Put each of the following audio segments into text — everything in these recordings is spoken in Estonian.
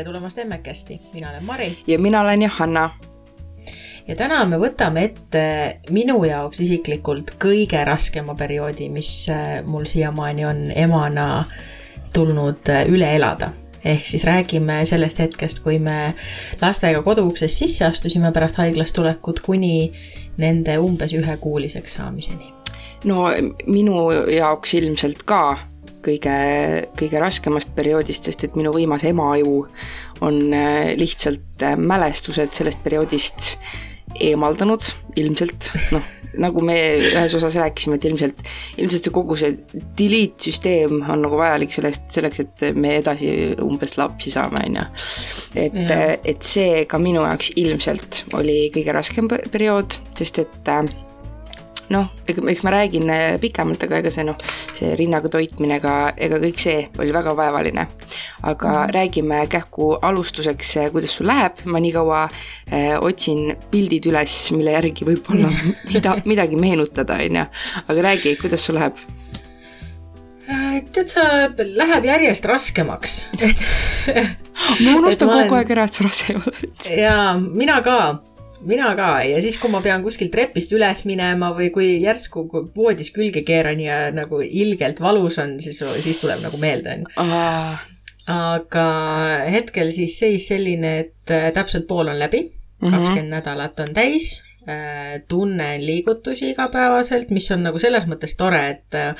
tere tulemast Emmekesti, mina olen Mari. ja mina olen Johanna. ja täna me võtame ette minu jaoks isiklikult kõige raskema perioodi, mis äh, mul siiamaani on emana tulnud äh, üle elada ehk siis räägime sellest hetkest, kui me lastega koduuksest sisse astusime pärast haiglast tulekut kuni nende umbes ühekuuliseks saamiseni. no minu jaoks ilmselt ka kõige, kõige raskemast perioodist, sest et minu võimas ema aju on äh, lihtsalt äh, mälestused sellest perioodist eemaldanud ilmselt, noh, nagu me ühes osas rääkisime, et ilmselt, ilmselt see kogu see delete süsteem on nagu vajalik sellest, selleks, et me edasi umbes lapsi saame, on ju. et, et see ka minu jaoks ilmselt oli kõige raskem periood, sest et äh, noh, eks ma räägin äh, pikemalt, aga ega see noh, see rinnaga toitmine, ega, ega kõik see oli väga vaevaline. aga mm räägime kähku alustuseks, äh, kuidas sul läheb, ma nii kaua äh, otsin pildid üles, mille järgi võib-olla mida, midagi meenutada, on ju. aga räägi, kuidas sul läheb? Äh, tead sa, läheb järjest raskemaks et ma unustan kogu aeg ära, et sa rase ei ole. jaa, mina ka mina ka ja siis, kui ma pean kuskilt trepist üles minema või kui järsku voodis külge keeran ja nagu ilgelt valus on, siis, siis tuleb nagu meelde, on ju. aga hetkel siis seis selline, et äh, täpselt pool on läbi, mhm. kakskümmend mm -hmm. nädalat on täis äh, tunnen liigutusi igapäevaselt, mis on nagu selles mõttes tore, et äh,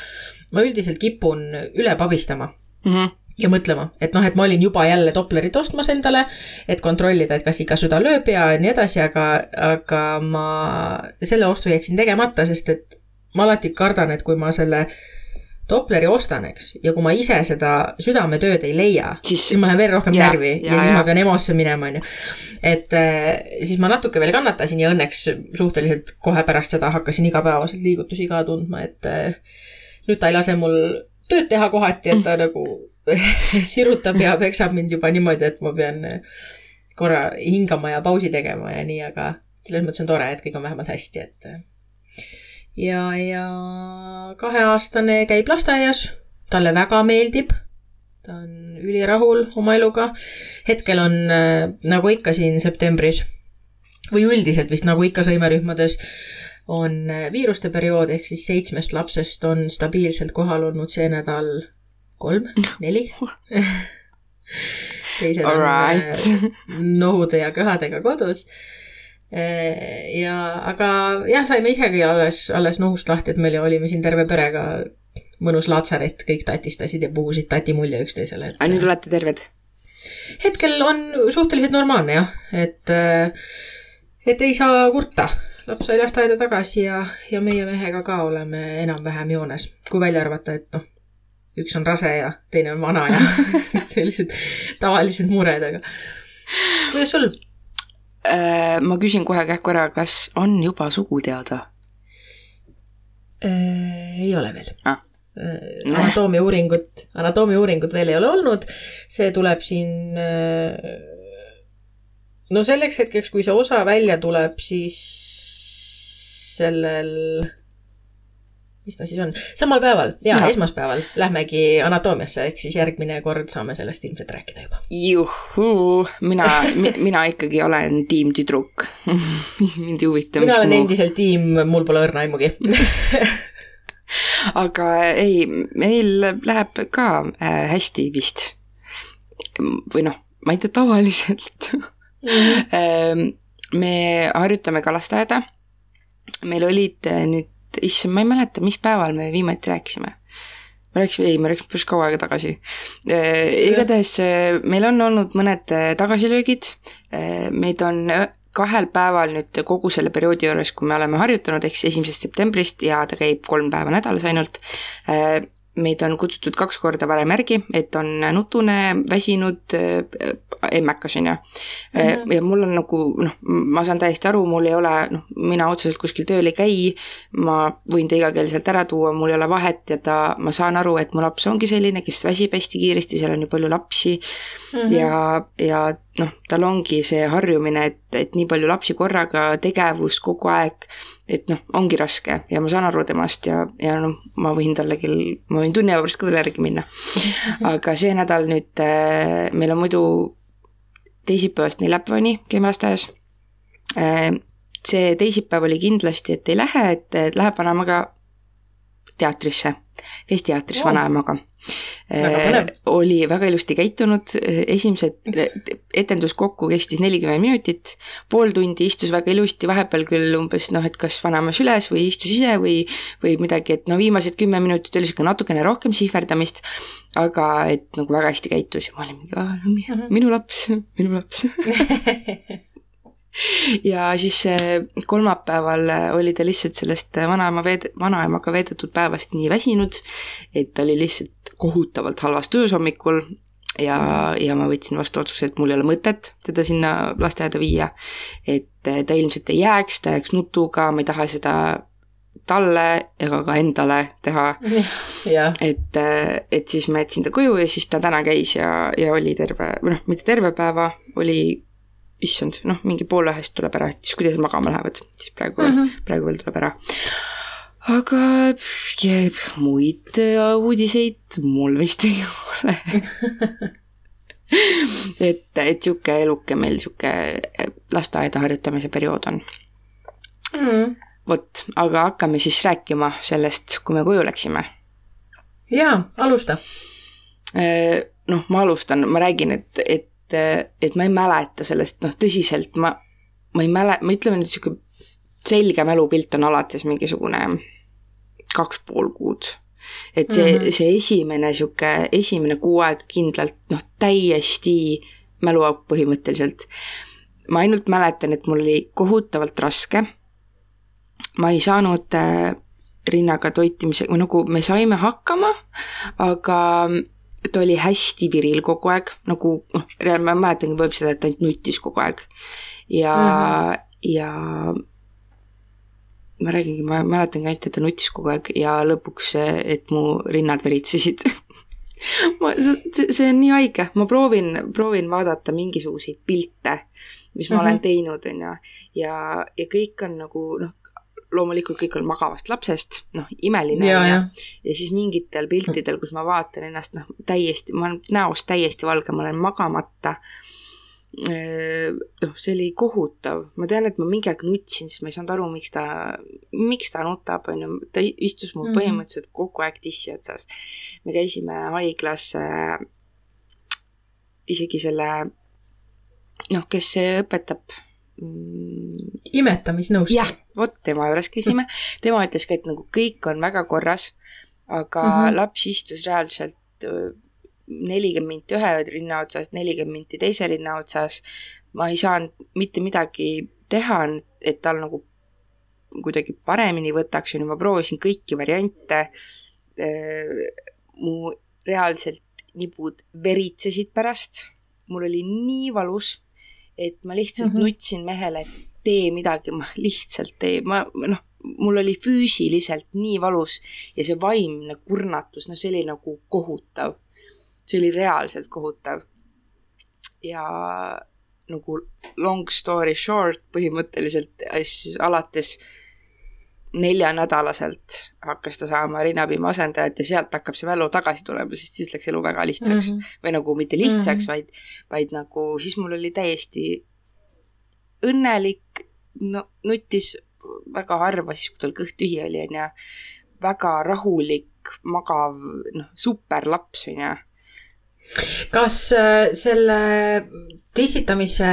ma üldiselt kipun üle pabistama mm. -hmm ja mõtlema, et noh, et ma olin juba jälle Dopplerit ostmas endale, et kontrollida, et kas ikka süda lööb ja nii edasi, aga, aga ma selle ostu jätsin tegemata, sest et ma alati kardan, et kui ma selle Dopleri ostan, eks, ja kui ma ise seda südametööd ei leia, siis ma lähen veel rohkem ja, närvi ja, ja siis ja. ma pean EMO-sse minema, on ju. et äh, siis ma natuke veel kannatasin ja õnneks suhteliselt kohe pärast seda hakkasin igapäevaselt liigutusi ka tundma, et äh, nüüd ta ei lase mul tööd teha kohati, et ta mm. nagu sirutab ja peksab mind juba niimoodi, et ma pean korra hingama ja pausi tegema ja nii, aga selles mõttes on tore, et kõik on vähemalt hästi, et. ja, ja kaheaastane käib lasteaias, talle väga meeldib. ta on ülirahul oma eluga. hetkel on nagu ikka siin septembris või üldiselt vist nagu ikka sõimerühmades on viiruste periood ehk siis seitsmest lapsest on stabiilselt kohal olnud see nädal kolm, neli teised right. on äh, nohude ja köhadega kodus. Äh, ja, aga jah, saime isegi alles, alles nohust lahti, et me olime siin terve perega mõnus laatsaret, kõik tatistasid ja puhusid tatimulje üksteisele. aga nüüd olete terved? hetkel on suhteliselt normaalne jah, et, äh, et ei saa kurta. laps sai lasteaeda tagasi ja, ja meie mehega ka oleme enam-vähem joones, kui välja arvata, et noh üks on rase ja teine on vana ja sellised tavalised mured, aga kuidas sul? Äh, ma küsin kohe kähku ära, kas on juba sugu teada? Äh, ei ole veel ah anatoomia uuringut, anatoomia uuringut veel ei ole olnud, see tuleb siin no selleks hetkeks, kui see osa välja tuleb, siis sellel mis ta siis on, samal päeval ja, ja esmaspäeval lähmegi anatoomiasse, ehk siis järgmine kord saame sellest ilmselt rääkida juba. juhuu, mina mi, mina ikkagi olen tiim tüdruk mind ei huvita. mina olen muu... endiselt tiim, mul pole õrna aimugi aga ei, meil läheb ka äh, hästi vist. või noh, ma ei tea, tavaliselt. -hmm. me harjutame ka lasteaeda. meil olid äh, nüüd issand, ma ei mäleta, mis päeval me viimati rääkisime. me rääkisime, ei, me rääkisime päris kaua aega tagasi. Äh, igatahes äh, meil on olnud mõned äh, tagasilöögid, meid on kahel päeval nüüd kogu selle perioodi juures, kui me oleme harjutanud, ehk siis esimesest septembrist ja ta käib kolm päeva nädalas ainult, meid on kutsutud kaks korda varem järgi, et on nutune, väsinud, emmekas, on ju. Mhm. ja mul on nagu noh, ma saan täiesti aru, mul ei ole noh, mina otseselt kuskil tööl ei käi, ma võin ta igakeelselt ära tuua, mul ei ole vahet ja ta, ma saan aru, et mu laps ongi selline, kes väsib hästi kiiresti, seal on ju palju lapsi mm -hmm. ja, ja noh, tal ongi see harjumine, et, et nii palju lapsi korraga, tegevus kogu aeg et noh, ongi raske ja ma saan aru temast ja, ja noh, ma võin talle küll, ma võin tunni aja pärast ka talle järgi minna. aga see nädal nüüd äh, meil on muidu teisipäevast neljapäevani käime lasteaias. see teisipäev oli kindlasti, et ei lähe, et läheb vanaemaga teatrisse, käis teatris oh. vanaemaga Äh, oli väga ilusti käitunud, esimesed etendus kokku kestis nelikümmend minutit, pool tundi istus väga ilusti, vahepeal küll umbes noh, et kas vanaema süles või istus ise või, või midagi, et no viimased kümme minutit oli sihuke natukene rohkem sihverdamist, aga et nagu väga hästi käitus. Ja ma olin mingi, mhm. minu laps, minu laps ja siis kolmapäeval oli ta lihtsalt sellest vanaema veed-, vanaemaga veedetud päevast nii väsinud, et ta oli lihtsalt kohutavalt halvas tujus hommikul ja, ja ma võtsin vastu otsuse, et mul ei ole mõtet teda sinna lasteaeda viia. et ta ilmselt ei jääks, ta jääks nutuga, ma ei taha seda talle ega ka endale teha et, et siis ma jätsin ta koju ja siis ta täna käis ja, ja oli terve, või noh, mitte terve päeva, oli issand, noh, mingi poole ühest tuleb ära, siis kui teised magama lähevad, siis praegu mm, -hmm. praegu veel tuleb ära. aga jääb, muid äh, uudiseid mul vist ei ole et, et sihuke eluke meil sihuke äh, lasteaeda harjutamise periood on mm.. vot, aga hakkame siis rääkima sellest, kui me koju läksime. jaa, alusta. Äh, noh, ma alustan, ma räägin, et, et et, et ma ei mäleta sellest, noh tõsiselt ma, ma ei mäle-, ma ütleme nüüd sihuke selge mälupilt on alates mingisugune kaks pool kuud. et see mm, -hmm. see esimene sihuke, esimene kuu aega kindlalt noh, täiesti mäluauk põhimõtteliselt. ma ainult mäletan, et mul oli kohutavalt raske. ma ei saanud äh, rinnaga toitimisega, või nagu me saime hakkama, aga ta oli hästi viril kogu aeg, nagu noh, ma mäletangi võib seda, et ta ainult nutis kogu aeg. ja mm, -hmm. ja ma räägingi, ma mäletangi ainult, et ta nutis kogu aeg ja lõpuks, et mu rinnad veritsesid ma, see on nii haige, ma proovin, proovin vaadata mingisuguseid pilte, mis ma mm -hmm. olen mhm. teinud, on ju, ja, ja kõik on nagu noh, loomulikult kõik on magavast lapsest, noh, imeline ja, ja. ja siis mingitel piltidel, kus ma vaatan ennast noh, täiesti, ma olen näost täiesti valge, ma olen magamata. noh, see oli kohutav, ma tean, et ma mingi aeg nutsin, siis ma ei saanud aru, miks ta, miks ta nutab, on ju, ta istus mul mm -hmm. põhimõtteliselt kogu aeg tissi otsas. me käisime haiglas äh, isegi selle noh, kes õpetab imetamisnõustaja. jah, vot tema juures käisime, tema ütles ka, et nagu kõik on väga korras, aga mm -hmm. laps istus reaalselt nelikümmend minti ühe rinna otsas, nelikümmend minti teise rinna otsas. ma ei saanud mitte midagi teha, et tal nagu kuidagi paremini võtaks, on ju, ma proovisin kõiki variante. mu reaalselt nibud veritsesid pärast, mul oli nii valus et ma lihtsalt mm -hmm. nutsin mehele, et tee midagi, ma lihtsalt tee, ma noh, mul oli füüsiliselt nii valus ja see vaimne kurnatus, no see oli nagu kohutav. see oli reaalselt kohutav. ja nagu long story short põhimõtteliselt siis alates neljanädalaselt hakkas ta saama rinnapiima asendajat ja sealt hakkab see mälu tagasi tulema, sest siis läks elu väga lihtsaks mm. -hmm. või nagu mitte lihtsaks mm, -hmm. vaid, vaid nagu siis mul oli täiesti õnnelik, no nutis väga harva siis, kui tal kõht tühi oli, on ju, väga rahulik, magav, noh, super laps, on ju. kas äh, selle tissitamise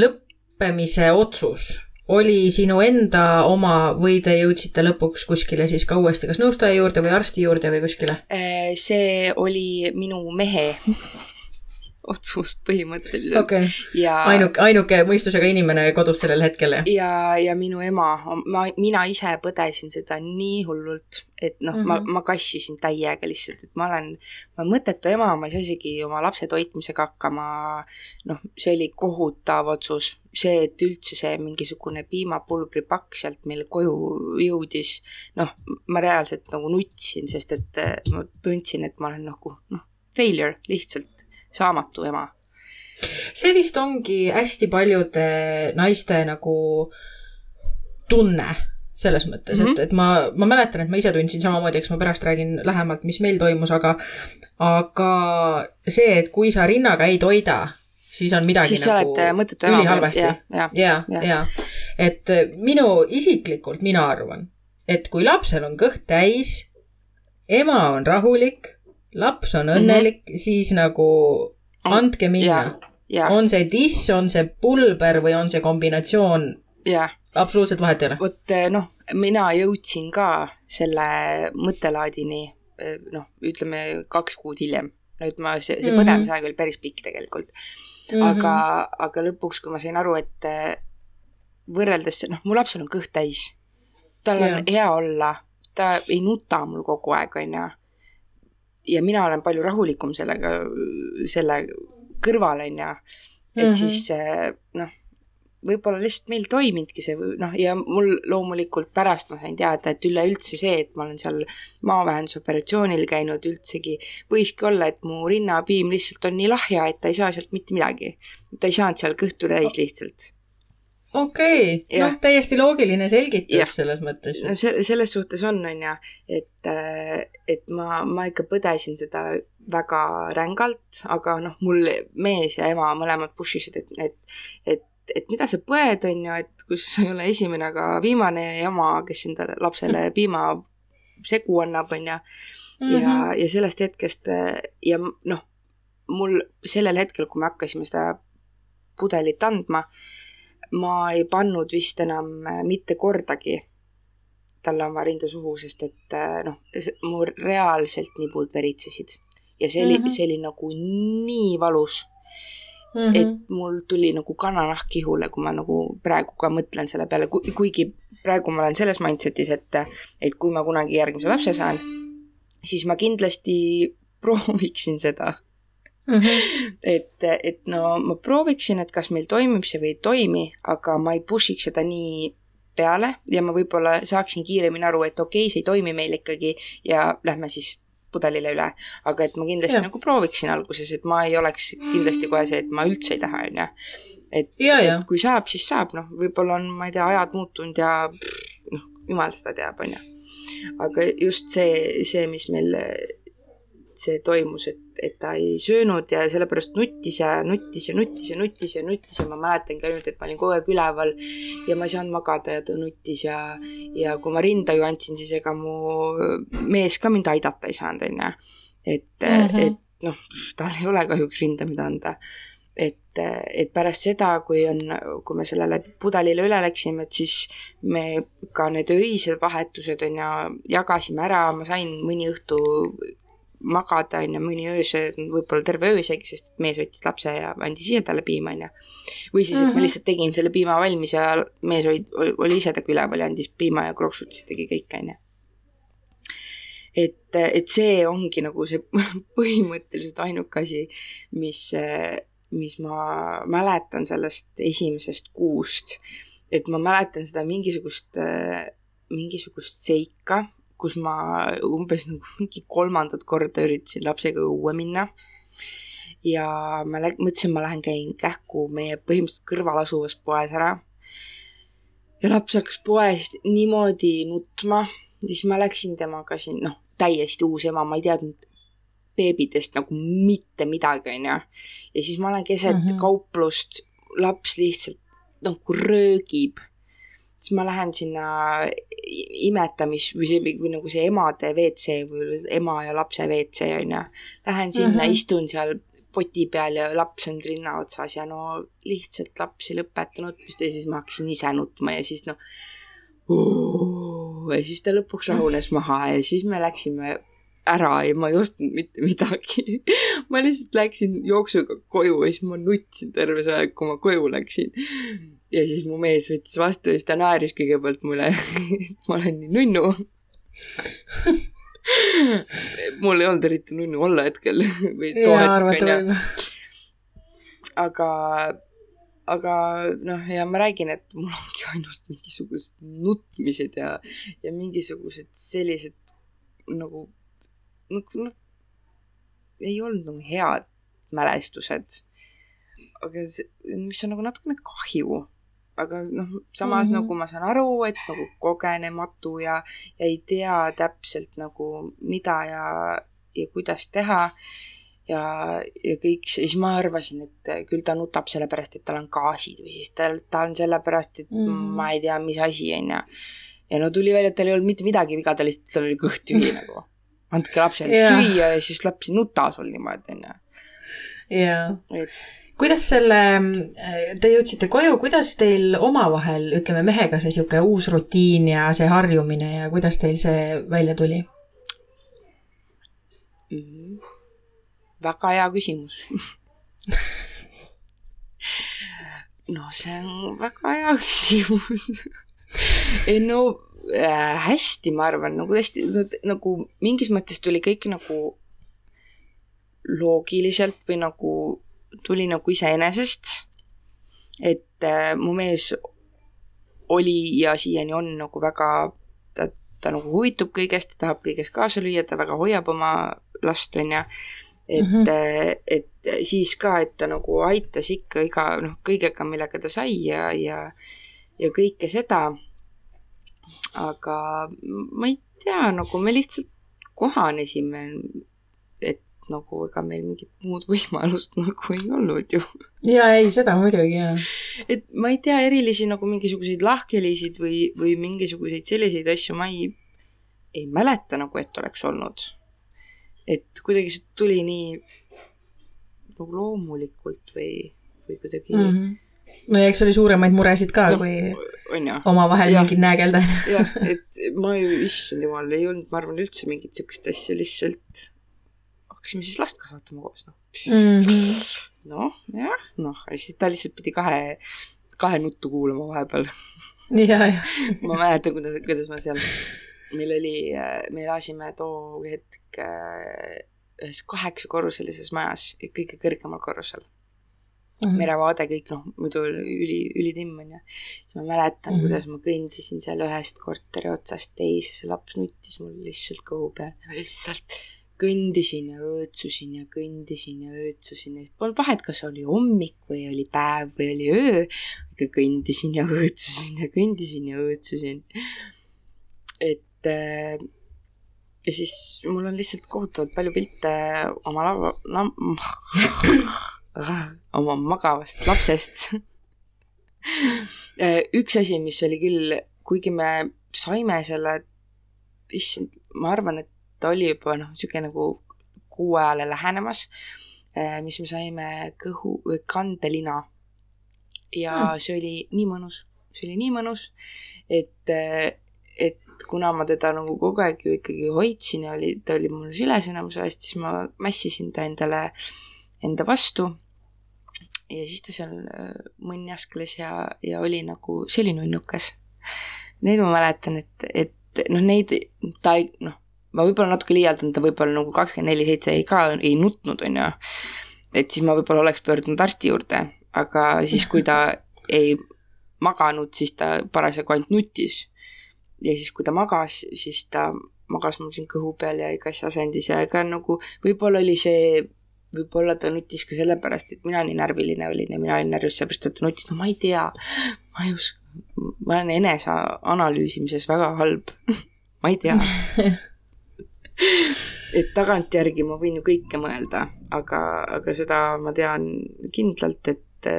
lõppemise otsus oli sinu enda oma või te jõudsite lõpuks kuskile siis ka uuesti kas nõustaja juurde või arsti juurde või kuskile? Äh, see oli minu mehe otsus põhimõtteliselt okay.. ja ainuke, ainuke mõistusega inimene kodus sellel hetkel, jah? ja, ja minu ema, ma, mina ise põdesin seda nii hullult, et noh mm, -hmm. ma, mhm. ma kassisin täiega lihtsalt, et ma olen, ma olen mõttetu ema, ma ei saa isegi oma lapse toitmisega hakkama, noh, see oli kohutav otsus. see, et üldse see mingisugune piimapulbripakk sealt meile koju jõudis, noh, ma reaalselt nagu nutsin, sest et ma tundsin, et ma olen nagu noh, failure lihtsalt saamatu ema. see vist ongi hästi paljude naiste nagu tunne selles mõttes mm, -hmm. et, mhm. et ma, ma mäletan, et ma ise tundsin samamoodi, eks ma pärast räägin lähemalt, mis meil toimus, aga, aga see, et kui sa rinnaga ei toida siis on midagi siis nagu ülihalvasti. ja, ja, ja, ja., et minu isiklikult, mina arvan, et kui lapsel on kõht täis, ema on rahulik, laps on õnnelik mm, -hmm. siis nagu andke minna. on see diss, on see pulber või on see kombinatsioon. absoluutselt vahet ei ole. vot noh, mina jõudsin ka selle mõttelaadini eh, noh, ütleme kaks kuud hiljem. et ma, see, see mm -hmm. põdemisaeg oli päris pikk tegelikult mm. -hmm. aga, aga lõpuks, kui ma sain aru, et eh, võrreldes, noh, mu lapsel on kõht täis tal on hea olla, ta ei nuta mul kogu aeg, on ju. Ja mina olen palju rahulikum sellega, selle kõrval, on ju. et mm -hmm. siis noh, võib-olla lihtsalt meil toiminudki see noh, ja mul loomulikult pärast ma sain teada, et üleüldse see, et ma olen seal maavähendusoperatsioonil käinud, üldsegi võiski olla, et mu rinnapiim lihtsalt on nii lahja, et ta ei saa sealt mitte midagi. ta ei saanud seal kõhtu täis lihtsalt okei okay., noh, täiesti loogiline selgitus ja. selles mõttes. no see, selles suhtes on, on ju, et, äh, et ma, ma ikka põdesin seda väga rängalt, aga noh, mul mees ja ema mõlemad push isid, et, et, et, et mida sa põed, on ju, et kui sa ei ole esimene, aga viimane ema, kes endale lapsele piimasegu annab, on ju. ja, mhm. ja sellest hetkest ja noh, mul sellel hetkel, kui me hakkasime seda pudelit andma, ma ei pannud vist enam äh, mitte kordagi talle oma rinda suhu, sest et äh, noh, mu reaalselt nibud veritsesid. ja see oli mm, -hmm. see oli nagu nii valus mm, -hmm. et mul tuli nagu kananahk kihule, kui ma nagu praegu ka mõtlen selle peale, kuigi praegu ma olen selles mindset'is, et, et kui ma kunagi järgmise lapse saan, siis ma kindlasti prooviksin seda mm. -hmm. et, et no ma prooviksin, et kas meil toimib see või ei toimi, aga ma ei push'iks seda nii peale ja ma võib-olla saaksin kiiremini aru, et okei okay,, see ei toimi meil ikkagi ja lähme siis pudelile üle. aga et ma kindlasti ja. nagu prooviksin alguses, et ma ei oleks kindlasti kohe see, et ma üldse ei taha, onju. et, et kui saab, siis saab, noh, võib-olla on, ma ei tea, ajad muutunud ja noh, jumal seda teab, onju. aga just see, see, mis meil see toimus, et, et ta ei söönud ja sellepärast nuttis ja nuttis ja nuttis ja nuttis ja nuttis ja ma mäletangi ainult, et ma olin kogu aeg üleval ja ma ei saanud magada ja ta nuttis ja, ja kui ma rinda ju andsin, siis ega mu mees ka mind aidata ei saanud, onju. et mm, -hmm. et noh, tal ei ole kahjuks rinda, mida anda et, et pärast seda, kui on, kui me sellele pudelile üle läksime, et siis me ka need öised vahetused on ju, jagasime ära, ma sain mõni õhtu magada, on ju, mõni öö see võib-olla terve öö isegi, sest mees võttis lapse ja andis ise talle piima, on ju. või siis, et me mhm. lihtsalt tegime selle piima valmis ja mees oli, oli ise temaga üleval ja andis piima ja kroksutas ja tegi kõike, on ju. et, et see ongi nagu see põhimõtteliselt ainuke asi, mis, mis ma mäletan sellest esimesest kuust. et ma mäletan seda mingisugust, mingisugust seika, kus ma umbes nagu mingi kolmandat korda üritasin lapsega õue minna. ja ma lä-, mõtlesin, ma lähen käin kähku meie põhimõtteliselt kõrval asuvas poes ära. ja laps hakkas poest niimoodi nutma, siis ma läksin temaga siin, noh, täiesti uus ema, ma ei teadnud beebidest nagu mitte midagi, onju. ja siis ma olen keset mm -hmm. kauplust, laps lihtsalt nagu röögib siis ma lähen sinna imetamis- või see, või nagu see emade WC või ema ja lapse WC on ju. Lähen sinna mm, -hmm. istun seal poti peal ja laps on rinna otsas ja no lihtsalt laps ei lõpeta nutmist ja siis ma hakkasin ise nutma ja siis noh. ja siis ta lõpuks rahunes maha ja siis me läksime ära ja ma ei ostnud mitte midagi ma lihtsalt läksin jooksuga koju ja siis ma nutsin terve see aeg, kui ma koju läksin ja siis mu mees võttis vastu ja siis ta naeris kõigepealt mulle, et ma olen nii nunnu mul ei olnud eriti nunnu olla hetkel või too hetk onju. aga, aga noh, ja ma räägin, et mul ongi ainult mingisugused nutmised ja, ja mingisugused sellised nagu, nagu noh, ei olnud nagu head mälestused. aga see, mis on nagu natukene kahju aga noh, samas mm -hmm. nagu ma saan aru, et nagu kogenematu ja, ja ei tea täpselt nagu mida ja, ja kuidas teha. ja, ja kõik, siis ma arvasin, et küll ta nutab sellepärast, et tal on gaasid või siis tal, ta on sellepärast, et mm. ma ei tea, mis asi, on ju. ja no tuli välja, et tal ei olnud mitte midagi viga, ta lihtsalt, tal oli kõht tühi nagu. andke lapsele yeah. süüa ja siis laps ei nuta sul niimoodi, on ju. Kuidas selle, te jõudsite koju, kuidas teil omavahel, ütleme mehega see niisugune uus rutiin ja see harjumine ja kuidas teil see välja tuli mm? väga hea küsimus no see on väga hea küsimus ei no äh, hästi, ma arvan, nagu hästi nagu mingis mõttes tuli kõik nagu loogiliselt või nagu tuli nagu iseenesest. et äh, mu mees oli ja siiani on nagu väga, ta, ta nagu huvitub kõigest, ta tahab kõigest kaasa lüüa, ta väga hoiab oma last, on ju et mm, -hmm. et siis ka, et ta nagu aitas ikka iga noh, kõigega, millega ta sai ja, ja, ja kõike seda. aga ma ei tea, nagu me lihtsalt kohanesime, et nagu ega meil mingit muud võimalust nagu ei olnud ju. ja ei, seda muidugi jaa. et ma ei tea erilisi nagu mingisuguseid lahkhelisid või, või mingisuguseid selliseid asju ma ei, ei mäleta nagu, et oleks olnud et kuidagi see tuli nii nagu loomulikult või, või kuidagi mm. -hmm. no ja eks oli suuremaid muresid ka no,, kui omavahel mingid näägeldajad. jah, et ma ju, issand jumal, ei olnud, ma arvan, üldse mingit sihukest asja, lihtsalt hakkasime siis last kasvatama koos, noh mm -hmm.. noh, jah, noh, siis ta lihtsalt pidi kahe, kahe nuttu kuulama vahepeal. ja, ja. ma mäletan, kuidas, kuidas ma seal meil oli, me elasime too hetk äh, ühes kaheksakorruselises majas, kõige kõrgemal korrusel mm. -hmm. merevaade kõik, noh, muidu üli, ülitimm on ju. siis ma mäletan mm, -hmm. kuidas ma kõndisin seal ühest korteri otsast teise, see laps nuttis mul lihtsalt kõhu peal lihtsalt kõndisin ja õõtsusin ja kõndisin ja õõtsusin ja polnud vahet, kas oli hommik või oli päev või oli öö. ikka kõndisin ja õõtsusin ja kõndisin ja õõtsusin. et äh, ja siis mul on lihtsalt kohutavalt palju pilte oma lava, oma magavast lapsest äh, üks asi, mis oli küll, kuigi me saime selle, issand, ma arvan, et ta oli juba noh, niisugune nagu kuu ajale lähenemas, äh, mis me saime kõhu, kandelina. ja hmm. see oli nii mõnus, see oli nii mõnus, et, et kuna ma teda nagu kogu aeg ju ikkagi hoidsin ja oli, ta oli mul süles enamuse ajast, siis ma mässisin ta endale, enda vastu. ja siis ta seal äh, mõnjaskles ja, ja oli nagu, see oli nunnukas. Neid ma mäletan, et, et noh, neid ta ei, noh, ma võib-olla natuke liialdan, ta võib-olla nagu kakskümmend neli seitse ei ka ei nutnud, on ju. et siis ma võib-olla oleks pöördunud arsti juurde, aga siis, kui ta ei maganud, siis ta parasjagu ainult nutis. Ja siis, kui ta magas, siis ta magas mul siin kõhu peal ja igas asendis ja ega nagu võib-olla oli see, võib-olla ta nutis ka sellepärast, et mina nii närviline olin ja mina olin närvis sellepärast, et ta nutis, no ma ei tea, ma ei oska, ma olen enese analüüsimises väga halb. Ma ei tea et tagantjärgi ma võin ju kõike mõelda, aga, aga seda ma tean kindlalt, et,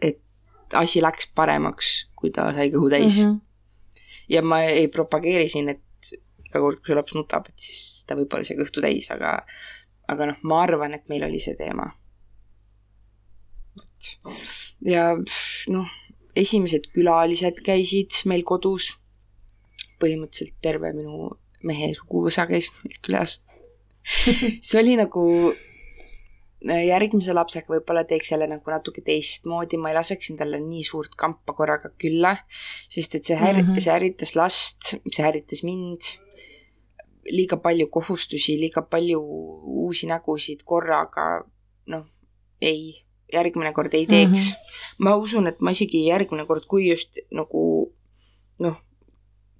et asi läks paremaks, kui ta sai kõhu täis mm. -hmm ja ma ei propageeri siin, et iga kord, kui su laps nutab, et siis ta võib-olla sai kõhtu täis, aga, aga noh, ma arvan, et meil oli see teema. ja noh, esimesed külalised käisid meil kodus. põhimõtteliselt terve minu mehe suguvõsa käis meil külas see oli nagu järgmise lapsega võib-olla teeks jälle nagu natuke teistmoodi, ma ei laseks endale nii suurt kampa korraga külla, sest et see häir- mm, -hmm. see ärritas last, see ärritas mind, liiga palju kohustusi, liiga palju uusi nägusid korraga, noh, ei, järgmine kord ei teeks mm. -hmm. ma usun, et ma isegi järgmine kord, kui just nagu noh,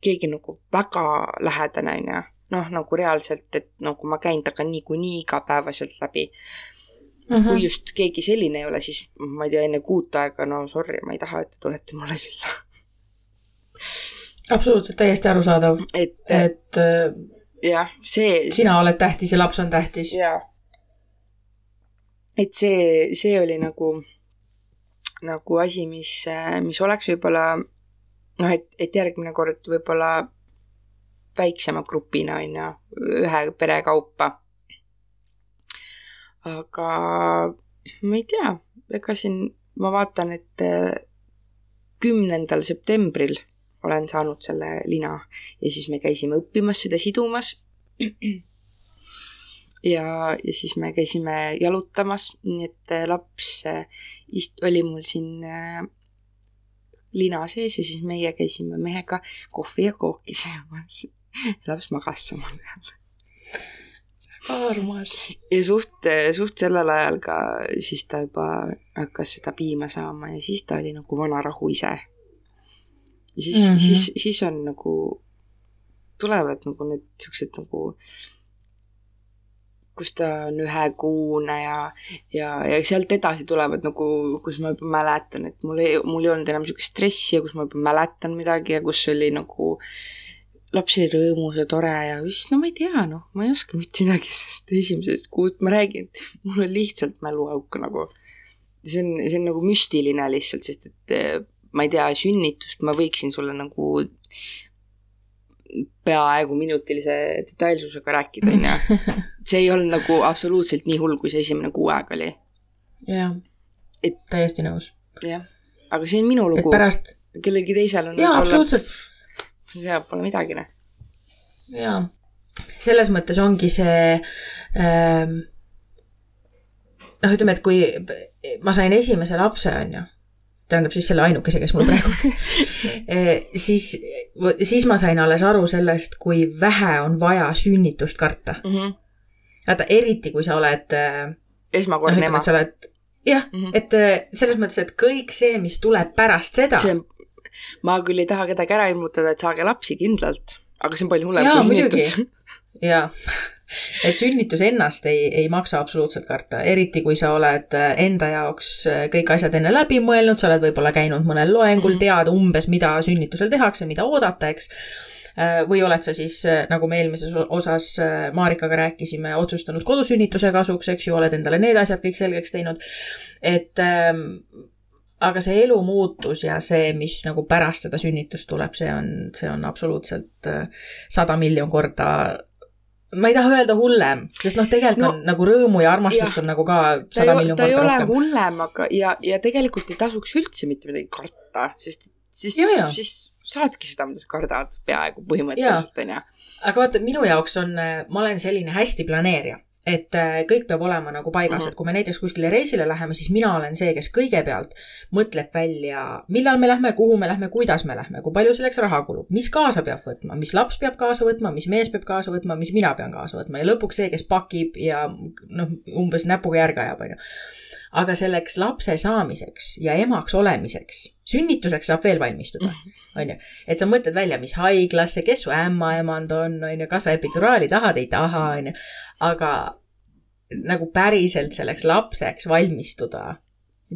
keegi nagu väga lähedane, on ju, noh, nagu reaalselt, et nagu ma käin temaga niikuinii igapäevaselt läbi Mm -hmm. kui just keegi selline ei ole, siis ma ei tea, enne kuut aega, no sorry, ma ei taha, et te tulete mulle külla. absoluutselt, täiesti arusaadav. et, et äh, jah, see. sina oled tähtis ja laps on tähtis. jaa, et see, see oli nagu, nagu asi, mis, mis oleks võib-olla noh, et, et järgmine kord võib-olla väiksema grupina, on ju, ühe pere kaupa. aga ma ei tea, ega siin ma vaatan, et äh, kümnendal septembril olen saanud selle lina ja siis me käisime õppimas seda sidumas. ja, ja siis me käisime jalutamas, nii et äh, laps äh, ist-, oli mul siin lina sees ja siis meie käisime mehega kohvi ja kooki söömas. laps magas samal ajal armas. ja suht, suht sellel ajal ka siis ta juba hakkas seda piima saama ja siis ta oli nagu vana rahu ise. ja siis mm, -hmm. siis, siis on nagu, tulevad nagu need siuksed nagu, kus ta on ühekuune ja, ja, ja sealt edasi tulevad nagu, kus ma juba mäletan, et mul ei, mul ei olnud enam siukest stressi ja kus ma juba mäletan midagi ja kus oli nagu laps oli rõõmus ja tore ja siis no ma ei tea, noh, ma ei oska mitte midagi sellest esimesest kuust, ma räägin, mul on lihtsalt mäluauk nagu. see on, see on nagu müstiline lihtsalt, sest et eh, ma ei tea, sünnitust ma võiksin sulle nagu peaaegu minutilise detailsusega rääkida, onju. see ei olnud nagu absoluutselt nii hull, kui see esimene kuu aega oli. jah, et täiesti nõus. jah, aga see on minu lugu. pärast kellelgi teisel on jaa, absoluutselt seal pole midagi, noh. jaa, selles mõttes ongi see ähm, noh, ütleme, et kui ma sain esimese lapse, on ju, tähendab siis selle ainukese, kes mul praegu on e, siis, siis ma sain alles aru sellest, kui vähe on vaja sünnitust karta mm. -hmm. vaata, eriti kui sa oled äh, esmakordne no, ema. sa oled jah mm, -hmm. et äh, selles mõttes, et kõik see, mis tuleb pärast seda. see on ma küll ei taha kedagi ära ilmutada, et saage lapsi kindlalt, aga see on palju hullem kui sünnitus. jaa, et sünnitus ennast ei, ei maksa absoluutselt karta, eriti kui sa oled äh, enda jaoks äh, kõik asjad enne läbi mõelnud, sa oled võib-olla käinud mõnel loengul, mhm. tead umbes, mida sünnitusel tehakse, mida oodata, eks äh, või oled sa siis, nagu me eelmises osas Marikaga rääkisime, otsustanud kodusünnituse kasuks, eks ju, oled endale need asjad kõik selgeks teinud. et ähm, aga see elu muutus ja see, mis nagu pärast seda sünnitust tuleb, see on, see on absoluutselt sada miljon korda ma ei taha öelda hullem, sest noh, tegelikult no, on nagu rõõmu ja armastust ja, on nagu ka sada miljon korda rohkem. ta ei ole hullem, aga ja, ja tegelikult ei tasuks üldse mitte midagi karta, sest siis, siis saadki seda, mida sa kardad peaaegu põhimõtteliselt, onju. aga vaata, minu jaoks on, ma olen selline hästi planeerija et äh, kõik peab olema nagu paigas mm, -hmm. et kui me näiteks kuskile reisile läheme, siis mina olen see, kes kõigepealt mõtleb välja, millal me lähme, kuhu me lähme, kuidas me lähme, kui palju selleks raha kulub, mis kaasa peab võtma, mis laps peab kaasa võtma, mis mees peab kaasa võtma, mis mina pean kaasa võtma ja lõpuks see, kes pakib ja noh, umbes näpuga järge ajab, onju aga selleks lapse saamiseks ja emaks olemiseks, sünnituseks saab veel valmistuda, mhm. on ju. et sa mõtled välja, mis haiglasse, kes su ämmaemand on, on ju, kas sa epiduraali tahad, ei taha, on ju. aga nagu päriselt selleks lapseks valmistuda,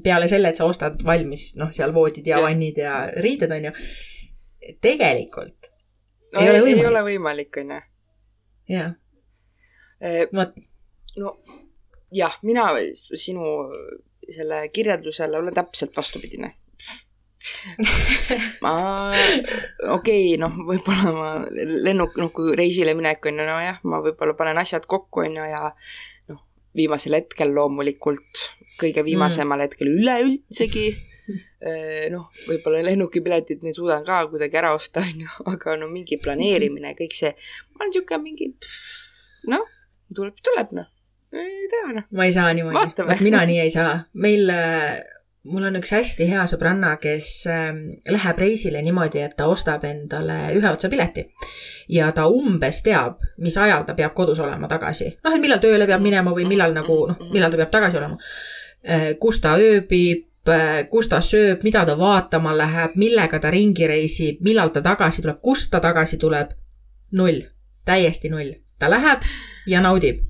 peale selle, et sa ostad valmis, noh, seal voodid ja vannid ja riided, on ju, tegelikult no, ei, ei ole võimalik. ei ole võimalik, on ju. jah. vot. no jah, mina sinu selle kirjeldusele olen täpselt vastupidine ma, okei okay,, noh, võib-olla ma lennuk, noh, kui reisile minek on ju, nojah, ma võib-olla panen asjad kokku, on ju, ja noh, viimasel hetkel loomulikult, kõige viimasemal mm. hetkel üleüldsegi, noh, võib-olla lennukipiletid nüüd suudan ka kuidagi ära osta, on ju, aga no mingi planeerimine, kõik see, ma olen niisugune mingi, noh, tuleb, tuleb, noh ei tea noh. ma ei saa niimoodi, mina nii ei saa. meil, äh, mul on üks hästi hea sõbranna, kes ähm, läheb reisile niimoodi, et ta ostab endale ühe otsa pileti. ja ta umbes teab, mis ajal ta peab kodus olema tagasi. noh, et millal tööle peab minema või millal nagu noh, millal ta peab tagasi olema. Äh, kus ta ööbib, äh, kus ta sööb, mida ta vaatama läheb, millega ta ringi reisib, millal ta tagasi tuleb, kust ta tagasi tuleb. null, täiesti null. ta läheb ja naudib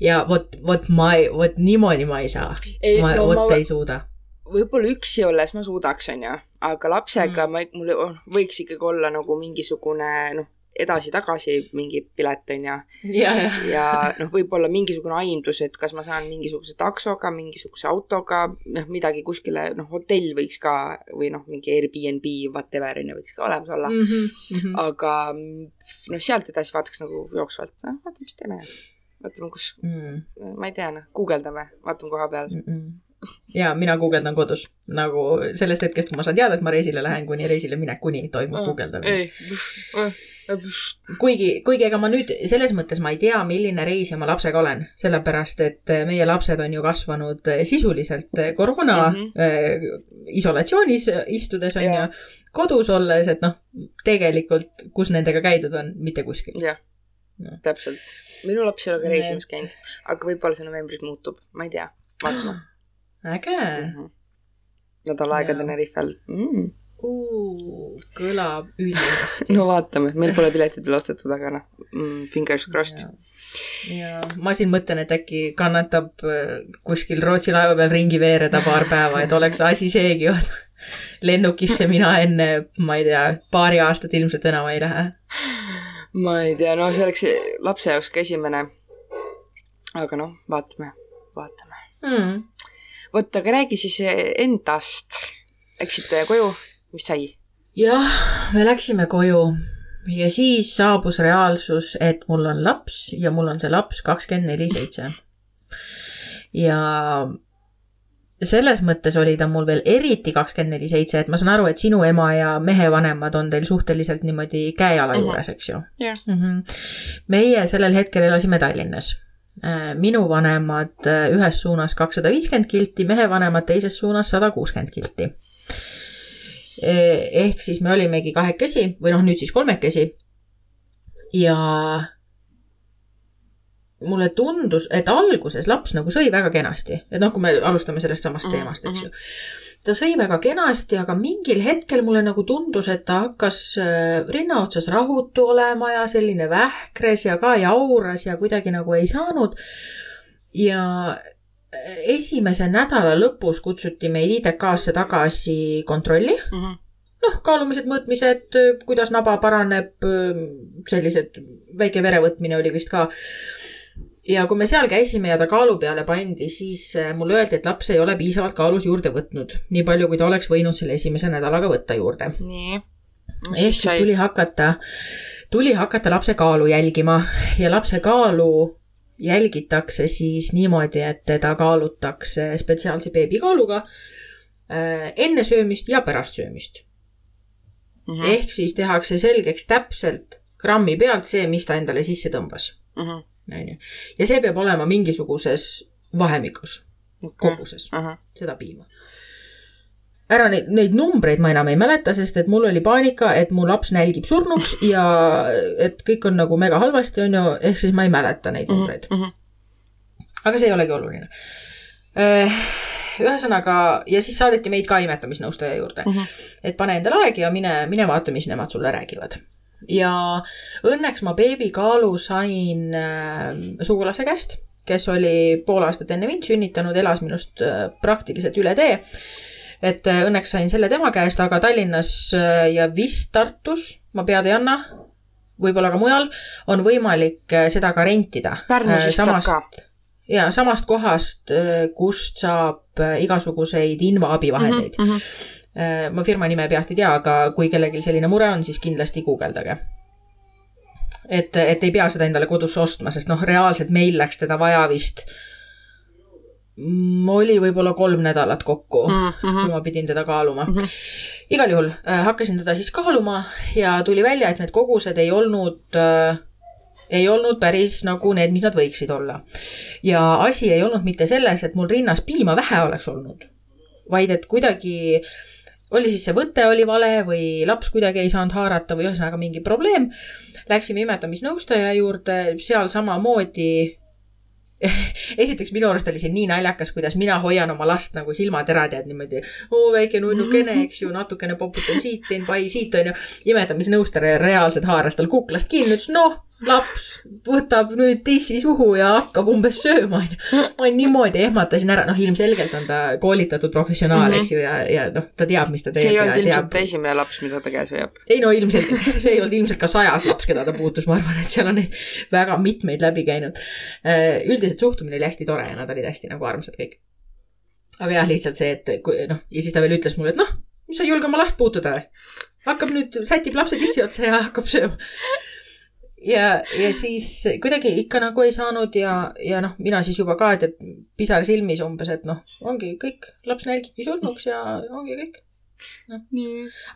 ja vot, vot ma ei, vot niimoodi ma ei saa. ma no, vot ma... ei suuda. võib-olla üksi olles ma suudaks, onju, aga lapsega mm. ma, mul võiks ikkagi olla nagu mingisugune noh, edasi-tagasi mingi pilet on ju. ja, ja, ja noh, võib-olla mingisugune aimdus, et kas ma saan mingisuguse taksoga, mingisuguse autoga, noh, midagi kuskile, noh, hotell võiks ka või noh, mingi Airbnb, whatever on ju, võiks ka olemas olla mm. -hmm. aga noh, sealt edasi vaataks nagu jooksvalt, noh, vaatame, mis teeme. Vaatame, kus mm., ma ei tea, noh, guugeldame, vaatame koha peal mm. -mm ja mina guugeldan kodus nagu sellest hetkest, kui ma saan teada, et ma reisile lähen, kuni reisile minekuni toimub guugeldamine. kuigi, kuigi ega ma nüüd selles mõttes ma ei tea, milline reisija ma lapsega olen, sellepärast et meie lapsed on ju kasvanud sisuliselt koroona mm -hmm. isolatsioonis istudes on ju, kodus olles, et noh, tegelikult, kus nendega käidud on, mitte kuskil. jah no., täpselt. minu laps ei ole ka reisimas käinud, aga võib-olla see novembris muutub, ma ei tea, vaatame äge mm. -hmm. nädal aega Tenerifel mm.. kõlab ülihästi no vaatame, meil pole piletid veel ostetud, aga noh mm,, fingers crossed. ja ma siin mõtlen, et äkki kannatab äh, kuskil Rootsi laeva peal ringi veereda paar päeva, et oleks asi seegi, lennukisse mina enne, ma ei tea, paari aastat ilmselt enam ei lähe. Ma ei tea, no see oleks lapse jaoks ka esimene. aga noh, vaatame, vaatame mm vot, aga räägi siis endast. Läksite koju, mis sai? jah, me läksime koju ja siis saabus reaalsus, et mul on laps ja mul on see laps kakskümmend neli seitse. ja selles mõttes oli ta mul veel eriti kakskümmend neli seitse, et ma saan aru, et sinu ema ja mehe vanemad on teil suhteliselt niimoodi käe-jala mhm. juures, eks ju yeah.. Mm -hmm. meie sellel hetkel elasime Tallinnas Äh, minu vanemad äh, ühes suunas kakssada viiskümmend kilti, mehe vanemad teises suunas sada kuuskümmend kilti. Äh, ehk siis me olimegi kahekesi või noh, nüüd siis kolmekesi. ja mulle tundus, et alguses laps nagu sõi väga kenasti, et noh, kui me alustame sellest samast mm, teemast, eks ju. Mm -hmm ta sõi väga kenasti, aga mingil hetkel mulle nagu tundus, et ta hakkas äh, rinna otsas rahutu olema ja selline vähkres ja ka jauras ja kuidagi nagu ei saanud. ja äh, esimese nädala lõpus kutsuti meid ITK-sse tagasi kontrolli. Mm. -hmm noh, kaalumised, mõõtmised, kuidas naba paraneb, sellised, väike verevõtmine oli vist ka ja kui me seal käisime ja ta kaalu peale pandi, siis äh, mulle öeldi, et laps ei ole piisavalt kaalus juurde võtnud, nii palju, kui ta oleks võinud selle esimese nädalaga võtta juurde. nii. ehk siis tuli hakata, tuli hakata lapse kaalu jälgima ja lapse kaalu jälgitakse siis niimoodi, et teda kaalutakse spetsiaalse beebikaaluga äh, enne söömist ja pärast söömist mm. -hmm. ehk siis tehakse selgeks täpselt grammi pealt see, mis ta endale sisse tõmbas mm. -hmm on ju. ja see peab olema mingisuguses vahemikus okay., koguses uh, -huh. seda piima. ära neid, neid numbreid ma enam ei mäleta, sest et mul oli paanika, et mu laps nälgib surnuks ja et kõik on nagu mega halvasti, on ju, ehk siis ma ei mäleta neid numbreid uh. -huh. aga see ei olegi oluline äh, ühesõnaga, ja siis saadeti meid ka imetamisnõustaja juurde uh. -huh. et pane endale aeg ja mine, mine vaata, mis nemad sulle räägivad ja õnneks ma beebikaalu sain äh, sugulase käest, kes oli pool aastat enne mind sünnitanud, elas minust äh, praktiliselt üle tee. et äh, õnneks sain selle tema käest, aga Tallinnas ja vist Tartus, ma pead ei anna, võib-olla ka mujal, on võimalik seda ka rentida. Pärnus vist saab ka ja samast kohast, kust saab igasuguseid invaabivahendeid mm. -hmm Äh, ma firma nime peast ei tea, aga kui kellelgi selline mure on, siis kindlasti guugeldage. et, et ei pea seda endale kodusse ostma, sest noh, reaalselt meil läks teda vaja vist mm, oli võib-olla kolm nädalat kokku mm, -hmm. kui ma pidin teda kaaluma mm. -hmm. igal juhul äh, hakkasin teda siis kaaluma ja tuli välja, et need kogused ei olnud äh, ei olnud päris nagu need, mis nad võiksid olla. ja asi ei olnud mitte selles, et mul rinnas piima vähe oleks olnud, vaid et kuidagi äh, oli siis see võte oli vale või laps kuidagi ei saanud haarata või ühesõnaga mingi probleem. Läksime imetamisnõustaja juurde, seal samamoodi esiteks minu arust oli see nii naljakas, kuidas mina hoian oma last nagu silmaterad ja niimoodi, oo väike nunnukene, eks ju, natukene poputan siit, teen pai siit, onju. imetamisnõustaja reaalselt haaras tal kuklast kinni, ütles noh, laps võtab nüüd tissi suhu ja hakkab umbes sööma, onju. ma niimoodi ehmatasin ära, noh, ilmselgelt on ta koolitatud professionaal mm, -hmm. eks ju, ja, ja noh, ta teab, mis ta teeb. see ei olnud ilmselt teab... esimene laps, mida ta käes hoiab. ei no ilmselgelt, see ei olnud ilmselt ka sajas laps, keda ta puutus, ma arvan, et seal on neid väga mitmeid läbi käinud. Äh, üldiselt suhtumine oli hästi tore ja nad olid hästi nagu armsad kõik. aga jah, lihtsalt see, et kui noh, ja siis ta veel ütles mulle, et noh, sa ei julge oma last puutuda või? hakkab nüüd, sätib lapse tissi otsa ja hakkab sööma ja, ja siis kuidagi ikka nagu ei saanud ja, ja noh, mina siis juba ka, et, et pisar silmis umbes, et noh, ongi kõik, laps nälgibki surnuks ja ongi kõik no..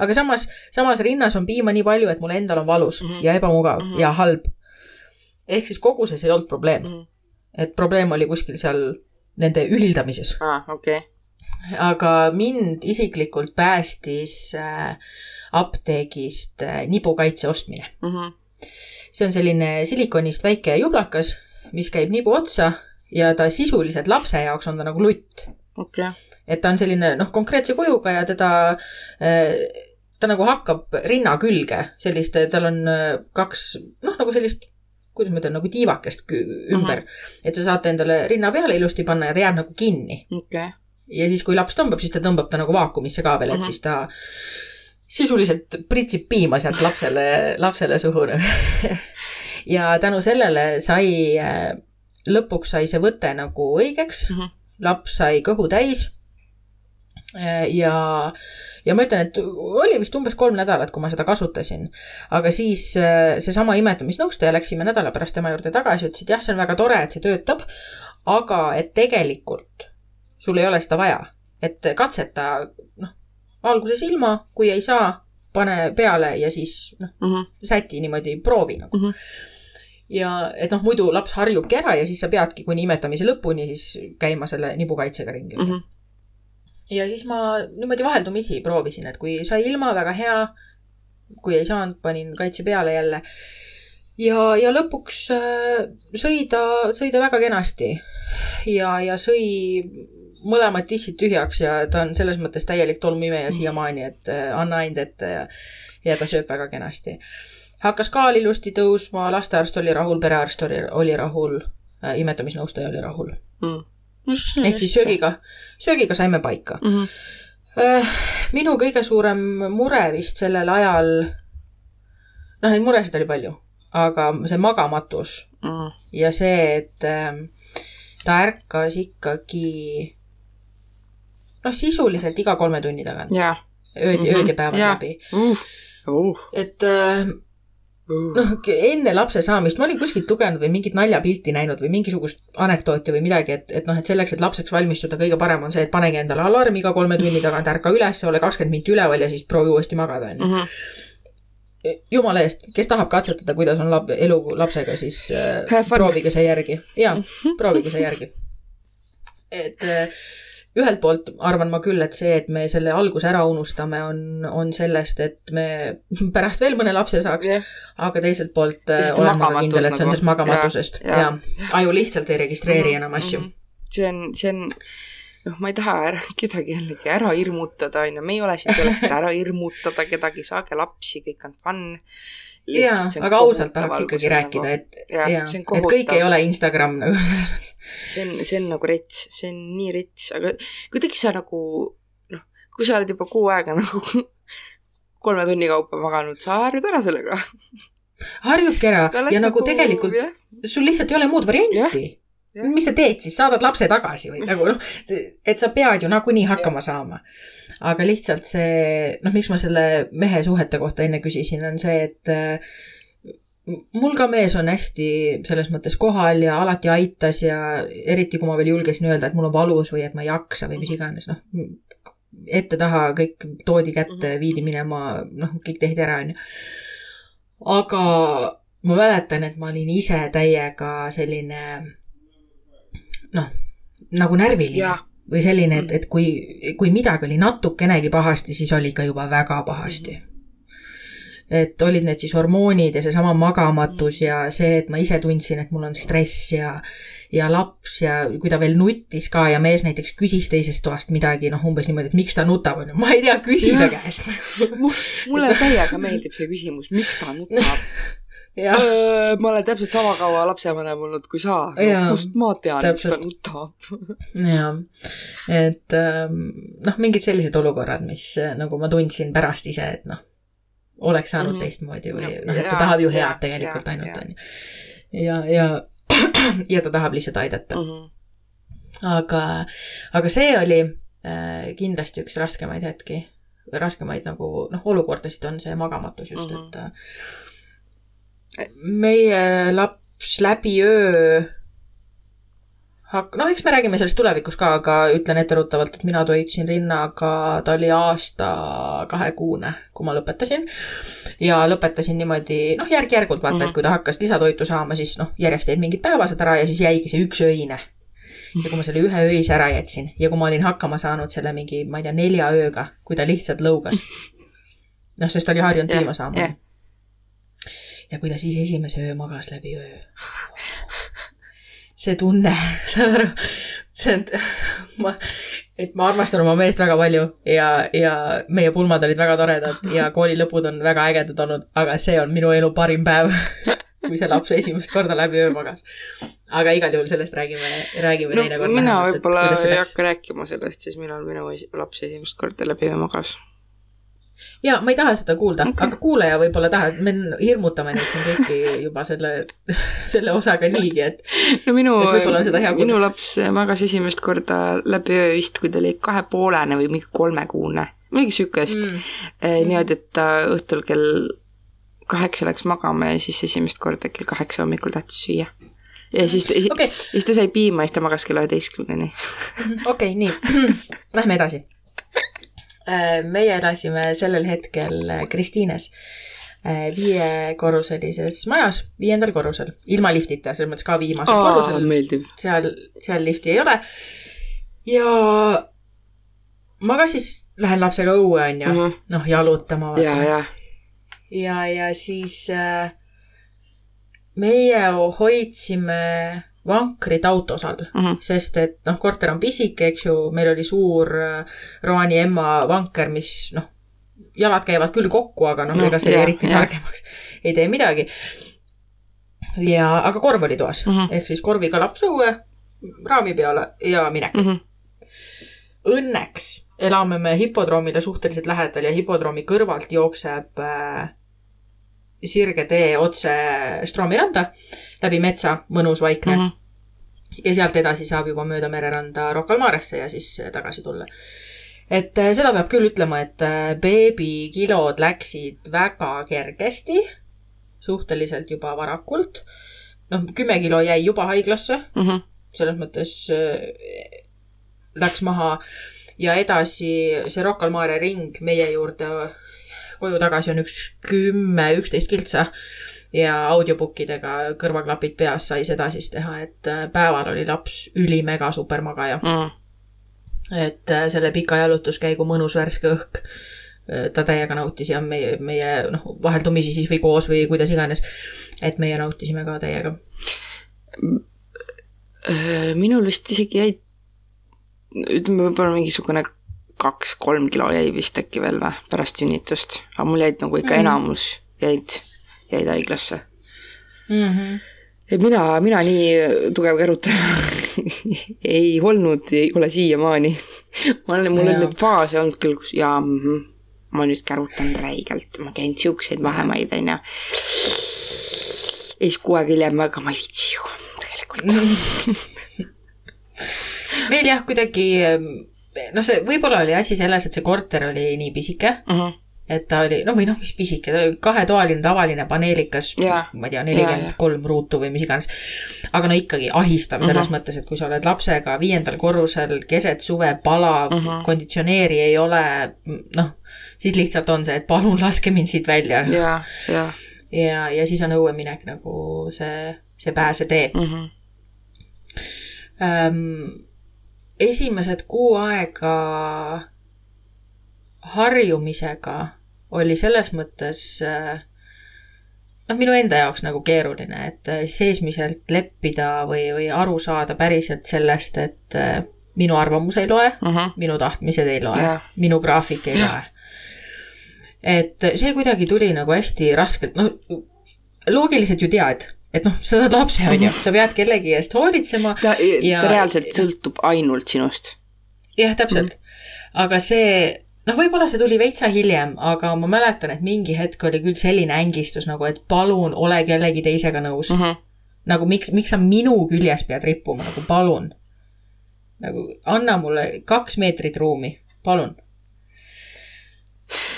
aga samas, samas rinnas on piima nii palju, et mul endal on valus mm -hmm. ja ebamugav mm -hmm. ja halb. ehk siis koguses ei olnud probleem mm. -hmm. et probleem oli kuskil seal nende ühildamises ah,. Okay. aga mind isiklikult päästis äh, apteegist äh, nibukaitse ostmine mm. -hmm see on selline silikonist väike jublakas, mis käib nibu otsa ja ta sisuliselt lapse jaoks on ta nagu lutt okay.. et ta on selline noh, konkreetse kujuga ja teda äh, ta nagu hakkab rinna külge, sellist, tal on äh, kaks noh, nagu sellist kuidas ma ütlen, nagu tiivakest ümber uh. -huh. et sa saate endale rinna peale ilusti panna ja ta jääb nagu kinni okay.. ja siis, kui laps tõmbab, siis ta tõmbab ta nagu vaakumisse ka veel, et uh -huh. siis ta sisuliselt pritsib piima sealt lapsele, lapsele suhu ja tänu sellele sai, lõpuks sai see võte nagu õigeks mm, -hmm. laps sai kõhu täis. ja, ja ma ütlen, et oli vist umbes kolm nädalat, kui ma seda kasutasin. aga siis seesama imetamisnõustaja, läksime nädala pärast tema juurde tagasi, ütles, et jah, see on väga tore, et see töötab, aga et tegelikult sul ei ole seda vaja, et katseta, alguses ilma, kui ei saa, pane peale ja siis noh mm -hmm., säti niimoodi, proovi nagu mm. -hmm. ja et noh, muidu laps harjubki ära ja siis sa peadki kuni imetamise lõpuni siis käima selle nibukaitsega ringi mm. -hmm. ja siis ma niimoodi vaheldumisi proovisin, et kui sai ilma, väga hea. kui ei saanud, panin kaitse peale jälle. ja, ja lõpuks äh, sõi ta, sõi ta väga kenasti ja, ja sõi mõlemad tissid tühjaks ja ta on selles mõttes täielik tolmuimeja mm. siiamaani, et äh, anna ainult ette ja, ja ta sööb väga kenasti. hakkas kaal ilusti tõusma, lastearst oli rahul, perearst oli, oli rahul äh,, imetamisnõustaja oli rahul mm.. ehk siis söögiga, söögiga saime paika mm. -hmm. Äh, minu kõige suurem mure vist sellel ajal, noh, neid muresid oli palju, aga see magamatus mm. ja see, et äh, ta ärkas ikkagi noh, sisuliselt iga kolme tunni tagant. ööd mm, -hmm. ööd ja päevad ja. läbi uh.. Uh. et äh, uh. noh, enne lapse saamist ma olin kuskilt lugenud või mingit naljapilti näinud või mingisugust anekdooti või midagi, et, et noh, et selleks, et lapseks valmistuda, kõige parem on see, et panegi endale alarm iga kolme tunni tagant, ärka üles, ole kakskümmend minti üleval ja siis proovi uuesti magada, onju mhm. jumala eest, kes tahab katsetada, kuidas on lab, elu lapsega, siis äh, proovige see järgi. jaa, mhm. proovige see järgi. et äh, ühelt poolt arvan ma küll, et see, et me selle alguse ära unustame, on, on sellest, et me pärast veel mõne lapse saaks yeah.. aga teiselt poolt äh, olen ma ka kindel, et see on nagu. sellest magamatusest ja, ja. ja aju lihtsalt ei registreeri mm -hmm. enam asju mm. -hmm. see on, see on, noh, ma ei taha ära, kedagi jällegi ära hirmutada, on ju, me ei ole siin selleks, et ära hirmutada kedagi, saage lapsi, kõik on fun jaa, aga ausalt tahaks ikkagi rääkida, nagu. et ja, ja, et kõik ei ole Instagram nagu selles mõttes. see on, see on nagu rets, see on nii rets, aga kuidagi sa nagu noh, kui sa oled juba kuu aega nagu kolme tunni kaupa maganud, sa harjud ära sellega. harjubki ära ja nagu, nagu tegelikult jah. sul lihtsalt ei ole muud varianti. Mis sa teed siis, saadad lapse tagasi või nagu noh, et sa pead ju nagunii hakkama saama. Aga lihtsalt see, noh, miks ma selle mehe suhete kohta enne küsisin, on see, et äh, mul ka mees on hästi selles mõttes kohal ja alati aitas ja eriti, kui ma veel julgesin öelda, et mul on valus või et ma ei jaksa või mis iganes, noh, ette-taha kõik toodi kätte, mhm. viidi minema, noh, kõik tehti ära, onju. aga ma mäletan, et ma olin ise täiega selline noh, nagu närviline või selline, et, et kui, kui midagi oli natukenegi pahasti, siis oli ikka juba väga pahasti. et olid need siis hormoonid ja seesama magamatus ja see, et ma ise tundsin, et mul on stress ja ja laps ja kui ta veel nuttis ka ja mees näiteks küsis teisest toast midagi, noh, umbes niimoodi, et miks ta nutab, on ju, ma ei tea, küsi ta käest. Mulle täiega meeldib see küsimus, miks ta nutab ma olen täpselt sama kaua lapsevanem olnud kui sa no,. kust ma tean, mis ta nutab jah, et ähm, noh, mingid sellised olukorrad, mis nagu ma tundsin pärast ise, et noh, oleks saanud mm -hmm. teistmoodi või noh, et ta tahab ju head tegelikult ja, ainult onju. ja, ja, ja ta tahab lihtsalt aidata mm. -hmm. aga, aga see oli äh, kindlasti üks raskemaid hetki, raskemaid nagu noh, olukordasid on see magamatus just mm, -hmm. et äh, meie laps läbi öö hak-, noh, eks me räägime sellest tulevikus ka, aga ütlen etteruttavalt, et mina toitsin rinnaga, ta oli aasta kahekuune, kui ma lõpetasin. ja lõpetasin niimoodi, noh, järk-järgult vaata mm, -hmm. et mhm. kui ta hakkas lisatoitu saama, siis noh, järjest jäid mingid päevased ära ja siis jäigi see üks öine. ja kui ma selle ühe öise ära jätsin ja kui ma olin hakkama saanud selle mingi, ma ei tea, nelja ööga, kui ta lihtsalt lõugas. noh, sest ta oli harjunud piima saama yeah ja kui ta siis esimese öö magas läbi öö. see tunne, saad aru, see on, ma, et ma armastan oma meest väga palju ja, ja meie pulmad olid väga toredad ja kooli lõpud on väga ägedad olnud, aga see on minu elu parim päev kui see laps esimest korda läbi öö magas. aga igal juhul sellest räägime, räägime no, teinekord. mina võib-olla ei hakka rääkima sellest, siis millal minu laps esimest korda läbi öö magas ja ma ei taha seda kuulda okay., aga kuulaja võib-olla tahab, me hirmutame neid siin kõiki juba selle, selle osaga niigi, et. no minu, minu laps magas esimest korda läbi öö vist, kui ta oli kahepoolene või mingi kolmekuune, midagi sihukest mm.. Eh, niimoodi, et ta õhtul kell kaheksa läks magama ja siis esimest korda kell kaheksa hommikul tahtis süüa ja siis ta, okay. siis ta sai piima ja siis ta magas kella üheteistkümneni. okei okay,, nii, lähme edasi meie elasime sellel hetkel äh, Kristiines äh, viiekorruselises majas, viiendal korrusel, ilma liftita, selles mõttes ka viimasel Aa, korrusel. seal, seal lifti ei ole. ja ma ka siis lähen lapsega õue, onju mm -hmm., noh, jalutama. ja, ja, ja, ja siis äh, meie hoidsime vankrid autos all mm, -hmm. sest et noh, korter on pisike, eks ju, meil oli suur äh, Roani emma vanker, mis noh, jalad käivad küll kokku, aga noh no,, ega see yeah, eriti targemaks ei tee midagi. ja, aga korv oli toas mm, -hmm. ehk siis korviga laps õue, raami peale ja minek mm. -hmm. Õnneks elame me hipodroomile suhteliselt lähedal ja hipodroomi kõrvalt jookseb äh, sirge tee otse Stroomi randa läbi metsa, mõnus, vaikne mm. -hmm. ja sealt edasi saab juba mööda mereranda Rocca al Maresse ja siis tagasi tulla. et äh, seda peab küll ütlema, et äh, beebikilod läksid väga kergesti, suhteliselt juba varakult. noh, kümme kilo jäi juba haiglasse mm, -hmm. selles mõttes äh, läks maha ja edasi see Rocca al Mare ring meie juurde koju tagasi on üks kümme, üksteist kiltsa ja audiobookidega kõrvaklapid peas sai seda siis teha, et äh, päeval oli laps ülimega supermagaja mm.. et äh, selle pika jalutuskäigu mõnus värske õhk äh, ta täiega nautis ja meie, meie noh, vaheldumisi siis või koos või kuidas iganes. et meie nautisime ka täiega. minul vist isegi jäid, ütleme võib-olla mingisugune kaks-kolm kilo jäi vist äkki veel või, pärast sünnitust, aga mul jäid nagu ikka mm. enamus jäid, jäid haiglasse mm. -hmm. et mina, mina nii tugev kärutaja ei olnud, ei ole siiamaani. ma olen, mul on neid faase olnud küll, kus jaa mm, -hmm, ma nüüd kärutan räigelt, ma käin siukseid vahemaid, onju. ja siis kuu aega hiljem, aga ma ei viitsi ju tegelikult meil jah, kuidagi noh, see võib-olla oli asi selles, et see korter oli nii pisike uh. Mhm. Et ta oli, no või noh, mis pisike, kahetoaline tavaline paneelikas, ma ei tea, nelikümmend kolm ruutu või mis iganes. aga no ikkagi ahistav selles uh mhm. -huh. mõttes, et kui sa oled lapsega viiendal korrusel keset suve, palav uh, mhm. -huh. konditsioneeri ei ole, noh, siis lihtsalt on see, et palun laske mind siit välja. ja, ja. ja, ja siis on õueminek nagu see, see pääsetee uh. -huh. Um, esimesed kuu aega harjumisega oli selles mõttes noh, minu enda jaoks nagu keeruline, et seesmiselt leppida või, või aru saada päriselt sellest, et minu arvamus ei loe uh, -huh. minu tahtmised ei loe yeah., minu graafik ei yeah. loe. et see kuidagi tuli nagu hästi raskelt, no loogiliselt ju tead, et noh, sa saad lapse, on ju, sa pead kellegi eest hoolitsema. ta ja..., reaalselt sõltub ainult sinust. jah, täpselt mm. -hmm. aga see, noh, võib-olla see tuli veitsa hiljem, aga ma mäletan, et mingi hetk oli küll selline ängistus nagu, et palun ole kellegi teisega nõus mm. -hmm. nagu miks, miks sa minu küljes pead rippuma, nagu palun. nagu anna mulle kaks meetrit ruumi, palun.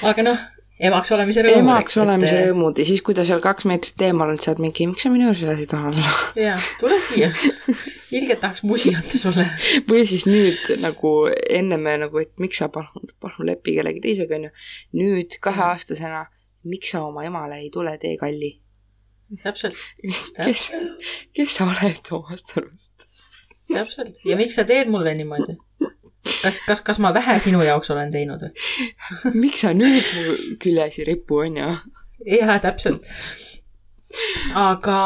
aga noh emaks olemise rõõmud. emaks olemise et... rõõmud ja siis, kui ta seal kaks meetrit eemal on, sa oled mingi, miks sa minu juures veel ei taha olla? jaa, tule siia. ilgelt tahaks musi anda sulle. või siis nüüd nagu enne me nagu, et miks sa palun, palun lepi kellegi teisega, onju. nüüd kaheaastasena, miks sa oma emale ei tule, tee kalli? täpselt. kes, kes sa oled, Toomas Tõnust? täpselt, ja miks sa teed mulle niimoodi? Kas, kas, kas ma vähe sinu jaoks olen teinud või? miks sa nüüd mu küljes ei ripu, on ju? jah, täpselt. aga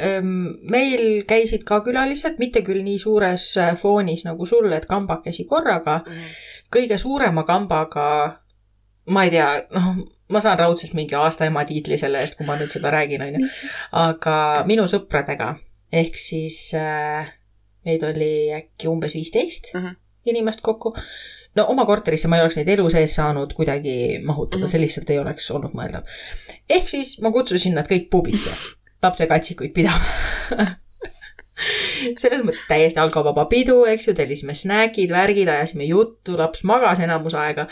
ähm, meil käisid ka külalised, mitte küll nii suures äh, foonis nagu sul, et kambakesi korraga mm.. kõige suurema kambaga, ma ei tea, noh, ma saan raudselt mingi aasta ema tiitli selle eest, kui ma nüüd seda räägin, on ju. aga minu sõpradega ehk siis äh, meid oli äkki umbes viisteist mm. -hmm inimest kokku. no oma korterisse ma ei oleks neid elu sees saanud kuidagi mahutada mm, -hmm. see lihtsalt ei oleks olnud mõeldav. ehk siis ma kutsusin nad kõik pubisse lapsekatsikuid pidama selles mõttes täiesti alkovaba pidu, eks ju, tellisime snäkid, värgid, ajasime juttu, laps magas enamus aega.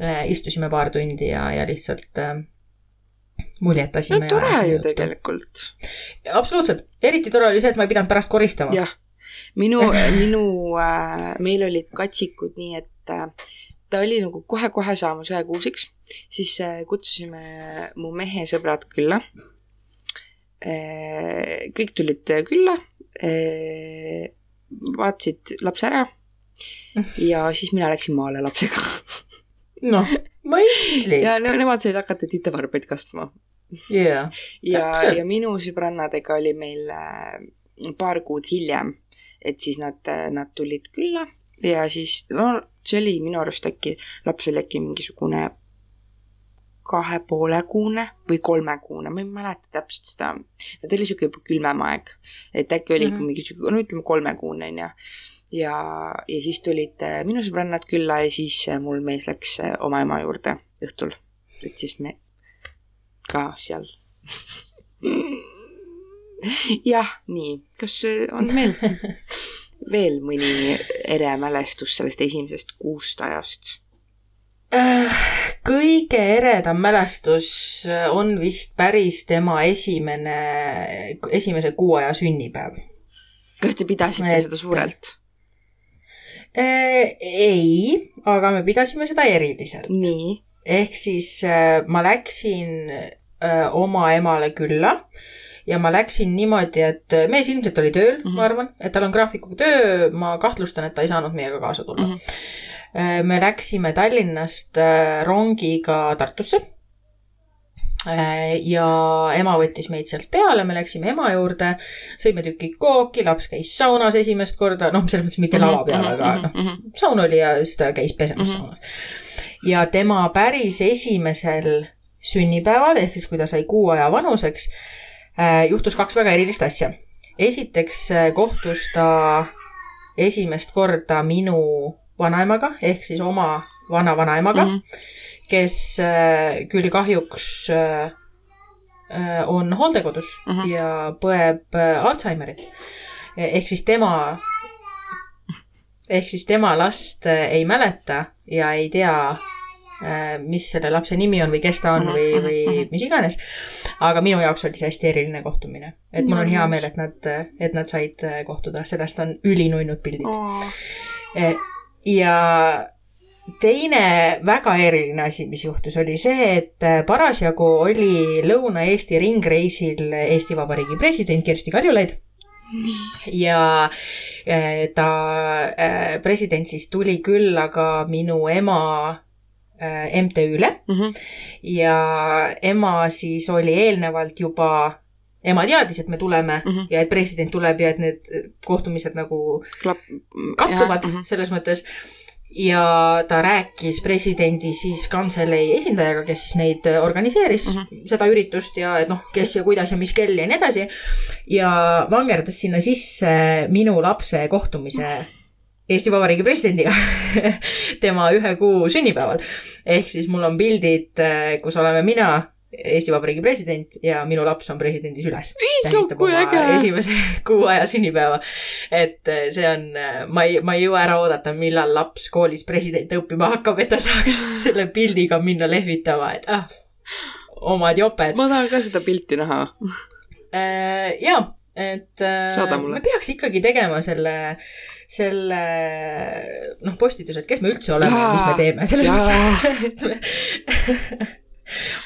Äh, istusime paar tundi ja, ja lihtsalt äh, muljetasime. no tore ju tegelikult. absoluutselt, eriti tore oli see, et ma ei pidanud pärast koristama. jah minu, minu äh,, meil olid katsikud nii, et äh, ta oli nagu kohe-kohe saamas ühekuuseks, siis äh, kutsusime mu mehe sõbrad külla äh,. kõik tulid külla äh,, vaatasid lapse ära ja siis mina läksin maale lapsega noh, mõistlik. ja ne nemad said hakata titevarbaid kastma yeah,. ja, ja minu sõbrannadega oli meil äh, paar kuud hiljem et siis nad, nad tulid külla ja siis, no see oli minu arust äkki, laps oli äkki mingisugune kahe poole kuune või kolmekuune, ma ei mäleta täpselt seda. no ta oli sihuke juba külmem aeg, et äkki oli mm -hmm. mingi sihuke, no ütleme kolmekuune onju. ja, ja siis tulid äh, minu sõbrannad külla ja siis äh, mul mees läks äh, oma ema juurde õhtul, et siis me ka seal jah, nii, kas on meil veel mõni ere mälestus sellest esimesest kuust ajast? Äh, kõige eredam mälestus on vist päris tema esimene, esimese kuu aja sünnipäev. kas te pidasite Et... seda suurelt? Äh, ei, aga me pidasime seda eriliselt. ehk siis äh, ma läksin oma emale külla ja ma läksin niimoodi, et mees ilmselt oli tööl mm, -hmm. ma mhm. arvan, et tal on graafikuga töö, ma kahtlustan, et ta ei saanud meiega kaasa tulla mm. -hmm. me läksime Tallinnast äh, rongiga Tartusse. Äh, ja ema võttis meid sealt peale, me läksime ema juurde, sõime tüki kooki, laps käis saunas esimest korda, noh, selles mõttes mitte lava peal, aga noh, mhm. saun oli ja siis ta käis pesemas saunas. ja tema päris esimesel sünnipäeval, ehk siis kui ta sai kuu aja vanuseks Äh, juhtus kaks väga erilist asja. esiteks äh, kohtus ta esimest korda minu vanaemaga ehk siis oma vana-vanaemaga mm, -hmm. kes äh, küll kahjuks on hooldekodus mm -hmm. ja põeb Alžeimerit. ehk siis tema, ehk siis tema last ei mäleta ja ei tea Äh, mis selle lapse nimi on või kes ta on või, või mis iganes. aga minu jaoks oli see hästi eriline kohtumine, et mul on hea meel, et nad, et nad said äh, kohtuda, sellest on ülinunnud pildid. Oh.. ja teine väga eriline asi, mis juhtus, oli see, et parasjagu oli Lõuna-Eesti ringreisil Eesti Vabariigi president Kersti Kaljulaid. Ja ta, president siis tuli külla ka minu ema Äh, MTÜ-le mm. -hmm. ja ema siis oli eelnevalt juba, ema teadis, et me tuleme mm -hmm. ja et president tuleb ja et need kohtumised nagu Klap... kattuvad ja, mm -hmm. selles mõttes. ja ta rääkis presidendi siis kantselei esindajaga, kes siis neid organiseeris mm, -hmm. seda üritust ja et noh, kes ja kuidas ja mis kell ja nii edasi. ja vangerdas sinna sisse minu lapse kohtumise Eesti Vabariigi presidendiga tema ühe kuu sünnipäeval. ehk siis mul on pildid, kus oleme mina Eesti Vabariigi president ja minu laps on presidendis üles. tähistab oma äge. esimese kuu aja sünnipäeva. et eh, see on, eh, ma ei, ma ei jõua ära oodata, millal laps koolis presidenti õppima hakkab, et ta saaks selle pildiga minna lehvitama, et ah, omad joped. ma tahan ka seda pilti näha äh,. jaa et äh, me peaks ikkagi tegema selle, selle noh, postituse, et kes me üldse oleme ja mis me teeme, selles mõttes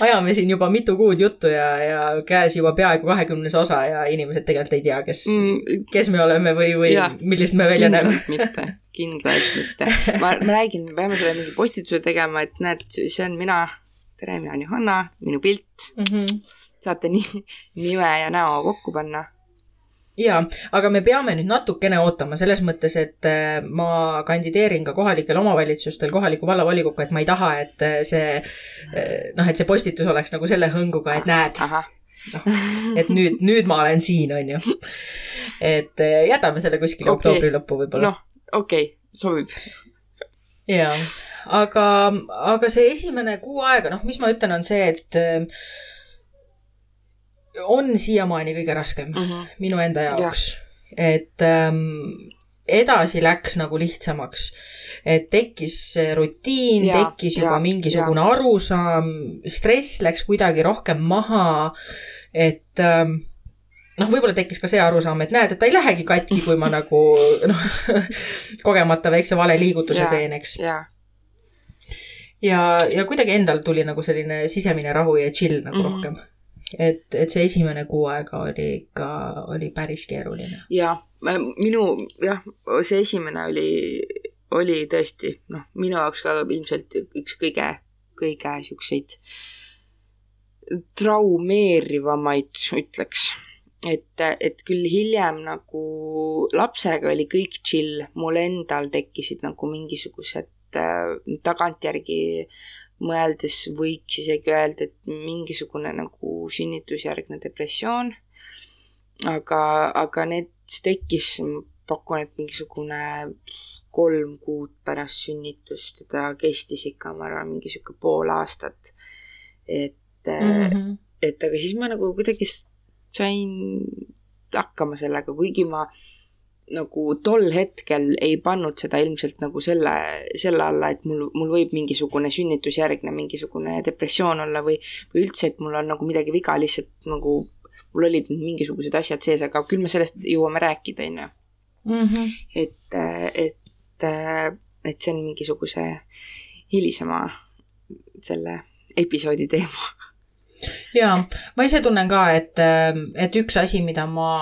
ajame siin juba mitu kuud juttu ja, ja käes juba peaaegu kahekümnes osa ja inimesed tegelikult ei tea, kes mm., kes me oleme või, või ja, millised me välja näeme. mitte, kindlalt mitte. ma, ma räägin, me peame selle mingi postituse tegema, et näed, see on mina. tere, mina olen Johanna, minu pilt mm. -hmm. saate nii, nime ja näo kokku panna jaa, aga me peame nüüd natukene ootama selles mõttes, et äh, ma kandideerin ka kohalikel omavalitsustel kohaliku vallavolikokku, et ma ei taha, et äh, see äh, noh, et see postitus oleks nagu selle hõnguga, et näed. noh, et nüüd, nüüd ma olen siin, on ju. et jätame selle kuskile okay. oktoobri lõppu võib-olla. noh, okei okay., sobib. jaa, aga, aga see esimene kuu aega, noh, mis ma ütlen, on see, et on siiamaani kõige raskem mm -hmm. minu enda jaoks ja.. et ähm, edasi läks nagu lihtsamaks. et tekkis rutiin, tekkis juba ja, mingisugune ja. arusaam, stress läks kuidagi rohkem maha, et ähm, noh, võib-olla tekkis ka see arusaam, et näed, et ta ei lähegi katki, kui ma nagu noh, kogemata väikse valeliigutuse teen, eks. ja, ja, ja kuidagi endal tuli nagu selline sisemine rahu ja chill nagu mm -hmm. rohkem et, et see esimene kuu aega oli ikka, oli päris keeruline. jah, minu jah, see esimene oli, oli tõesti noh, minu jaoks ka ilmselt üks kõige, kõige siukseid traumeerivamaid, ütleks. et, et küll hiljem nagu lapsega oli kõik chill, mul endal tekkisid nagu mingisugused äh, tagantjärgi mõeldes võiks isegi öelda, et mingisugune nagu sünnitusjärgne depressioon. aga, aga need, see tekkis, pakun, et mingisugune kolm kuud pärast sünnitust ja ta kestis ikka, ma arvan, mingi sihuke pool aastat. et mm, -hmm. et aga siis ma nagu kuidagi sain hakkama sellega, kuigi ma nagu tol hetkel ei pannud seda ilmselt nagu selle, selle alla, et mul, mul võib mingisugune sünnitusjärgne mingisugune depressioon olla või, või üldse, et mul on nagu midagi viga, lihtsalt nagu mul olid mingisugused asjad sees, aga küll me sellest jõuame rääkida, on ju. Mhm. et, et, et see on mingisuguse hilisema selle episoodi teema. jaa, ma ise tunnen ka, et, et üks asi, mida ma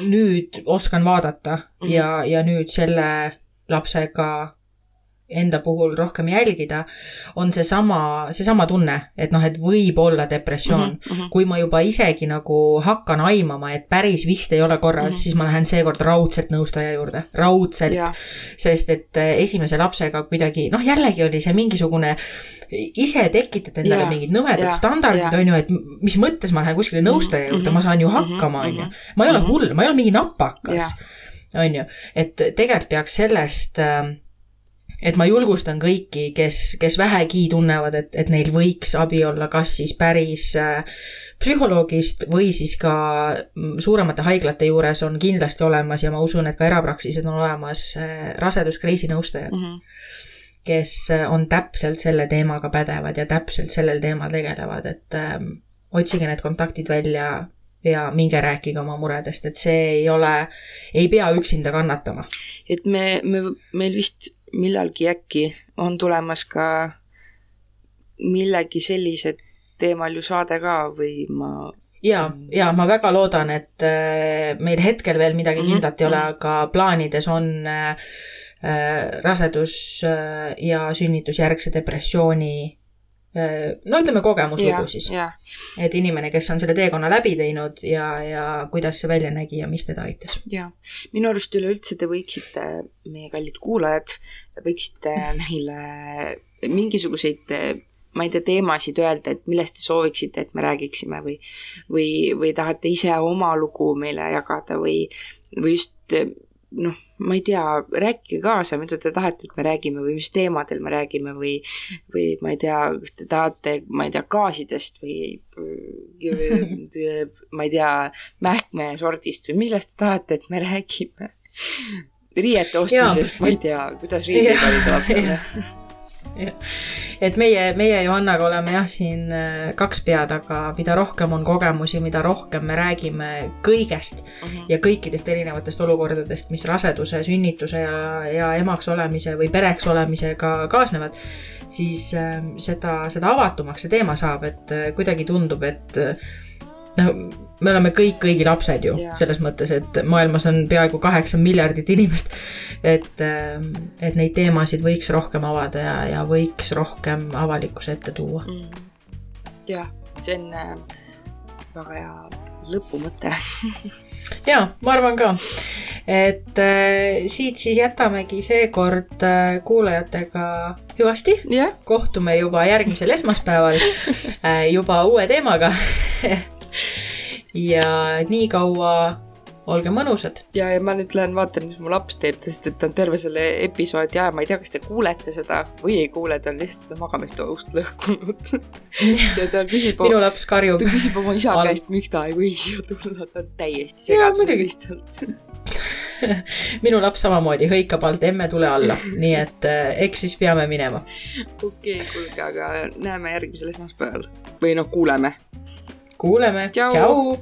nüüd oskan vaadata mm -hmm. ja, ja nüüd selle lapsega enda puhul rohkem jälgida, on seesama, seesama tunne, et noh, et võib olla depressioon mm. -hmm. kui ma juba isegi nagu hakkan aimama, et päris vist ei ole korras mm, -hmm. siis ma lähen seekord raudselt nõustaja juurde, raudselt. sest et eh, esimese lapsega kuidagi, noh, jällegi oli see mingisugune ise tekitad endale yeah, mingid nõmedad yeah, standardid on ju, et mis mõttes ma lähen kuskile nõustaja juurde mm, -hmm, ma saan ju mhm, hakkama, on ju. ma ei ole mhm. hull, ma ei ole mingi napakas on ju, et tegelikult peaks sellest äh, et ma julgustan kõiki, kes, kes vähegi tunnevad, et, et neil võiks abi olla, kas siis päris äh, psühholoogist või siis ka mm, suuremate haiglate juures on kindlasti olemas ja ma usun, et ka erapraksised on olemas äh, raseduskriisi nõustajad mm. -hmm kes äh, on täpselt selle teemaga pädevad ja täpselt sellel teemal tegelevad, et ähm, otsige need kontaktid välja ja minge rääkige oma muredest, et see ei ole, ei pea üksinda kannatama. et me, me, meil vist millalgi äkki on tulemas ka millegi sellise teemal ju saade ka või ma ja, ja ma väga loodan, et äh, meil hetkel veel midagi mm -hmm. kindlat ei ole, mhm. aga plaanides on äh, äh, rasedus ja sünnitusjärgse depressiooni no ütleme kogemuslugu siis. et inimene, kes on selle teekonna läbi teinud ja, ja kuidas see välja nägi ja mis teda aitas. ja, minu arust üleüldse te võiksite, meie kallid kuulajad, võiksite meile mingisuguseid ma ei tea, teemasid öelda, et millest te sooviksite, et me räägiksime või, või, või tahate ise oma lugu meile jagada või, või just noh ma ei tea, rääkige kaasa, mida te tahate, et me räägime või mis teemadel me räägime või, või ma ei tea, kas te tahate, ma ei tea, gaasidest või, ma ei tea, mähkmesordist või millest te tahate, et me räägime. riiete ostmisest, ma ei tea, kuidas riideid valida lapsele et meie, meie Johannaga oleme jah, siin äh, kaks pead, aga mida rohkem on kogemusi, mida rohkem me räägime kõigest uh mhm. -huh. ja kõikidest erinevatest olukordadest, mis raseduse, sünnituse ja, ja emaks olemise või pereks olemisega kaasnevad, siis äh, seda, seda avatumaks see teema saab, et äh, kuidagi tundub, et no me oleme kõik kõigi lapsed ju yeah. selles mõttes, et maailmas on peaaegu kaheksa miljardit inimest. et, ähm, et neid teemasid võiks rohkem avada ja, ja võiks rohkem avalikkuse ette tuua. Mm.. jah, see on äh, väga hea lõpumõte. Ja ma arvan ka, et äh, siit siis jätamegi seekord äh, kuulajatega hüvasti. Yeah.. kohtume juba järgmisel esmaspäeval äh, juba uue teemaga ja nii kaua olge mõnusad. ja, ja ma nüüd lähen vaatan, mis mu laps teeb, sest et ta on terve selle episoodi aja, ma ei tea, kas te kuulete seda või ei kuule, ta on lihtsalt magamistoast lõhkunud ja ta küsib minu laps karjub. ta küsib oma isa Al... käest, miks ta ei või siia tulla, ta on täiesti segaduses lihtsalt minu laps samamoodi hõikab alt, emme tule alla, nii et äh, eks siis peame minema. okei okay,, kuulge, aga näeme järgmisel esmaspäeval või noh, kuuleme 估了没？交。交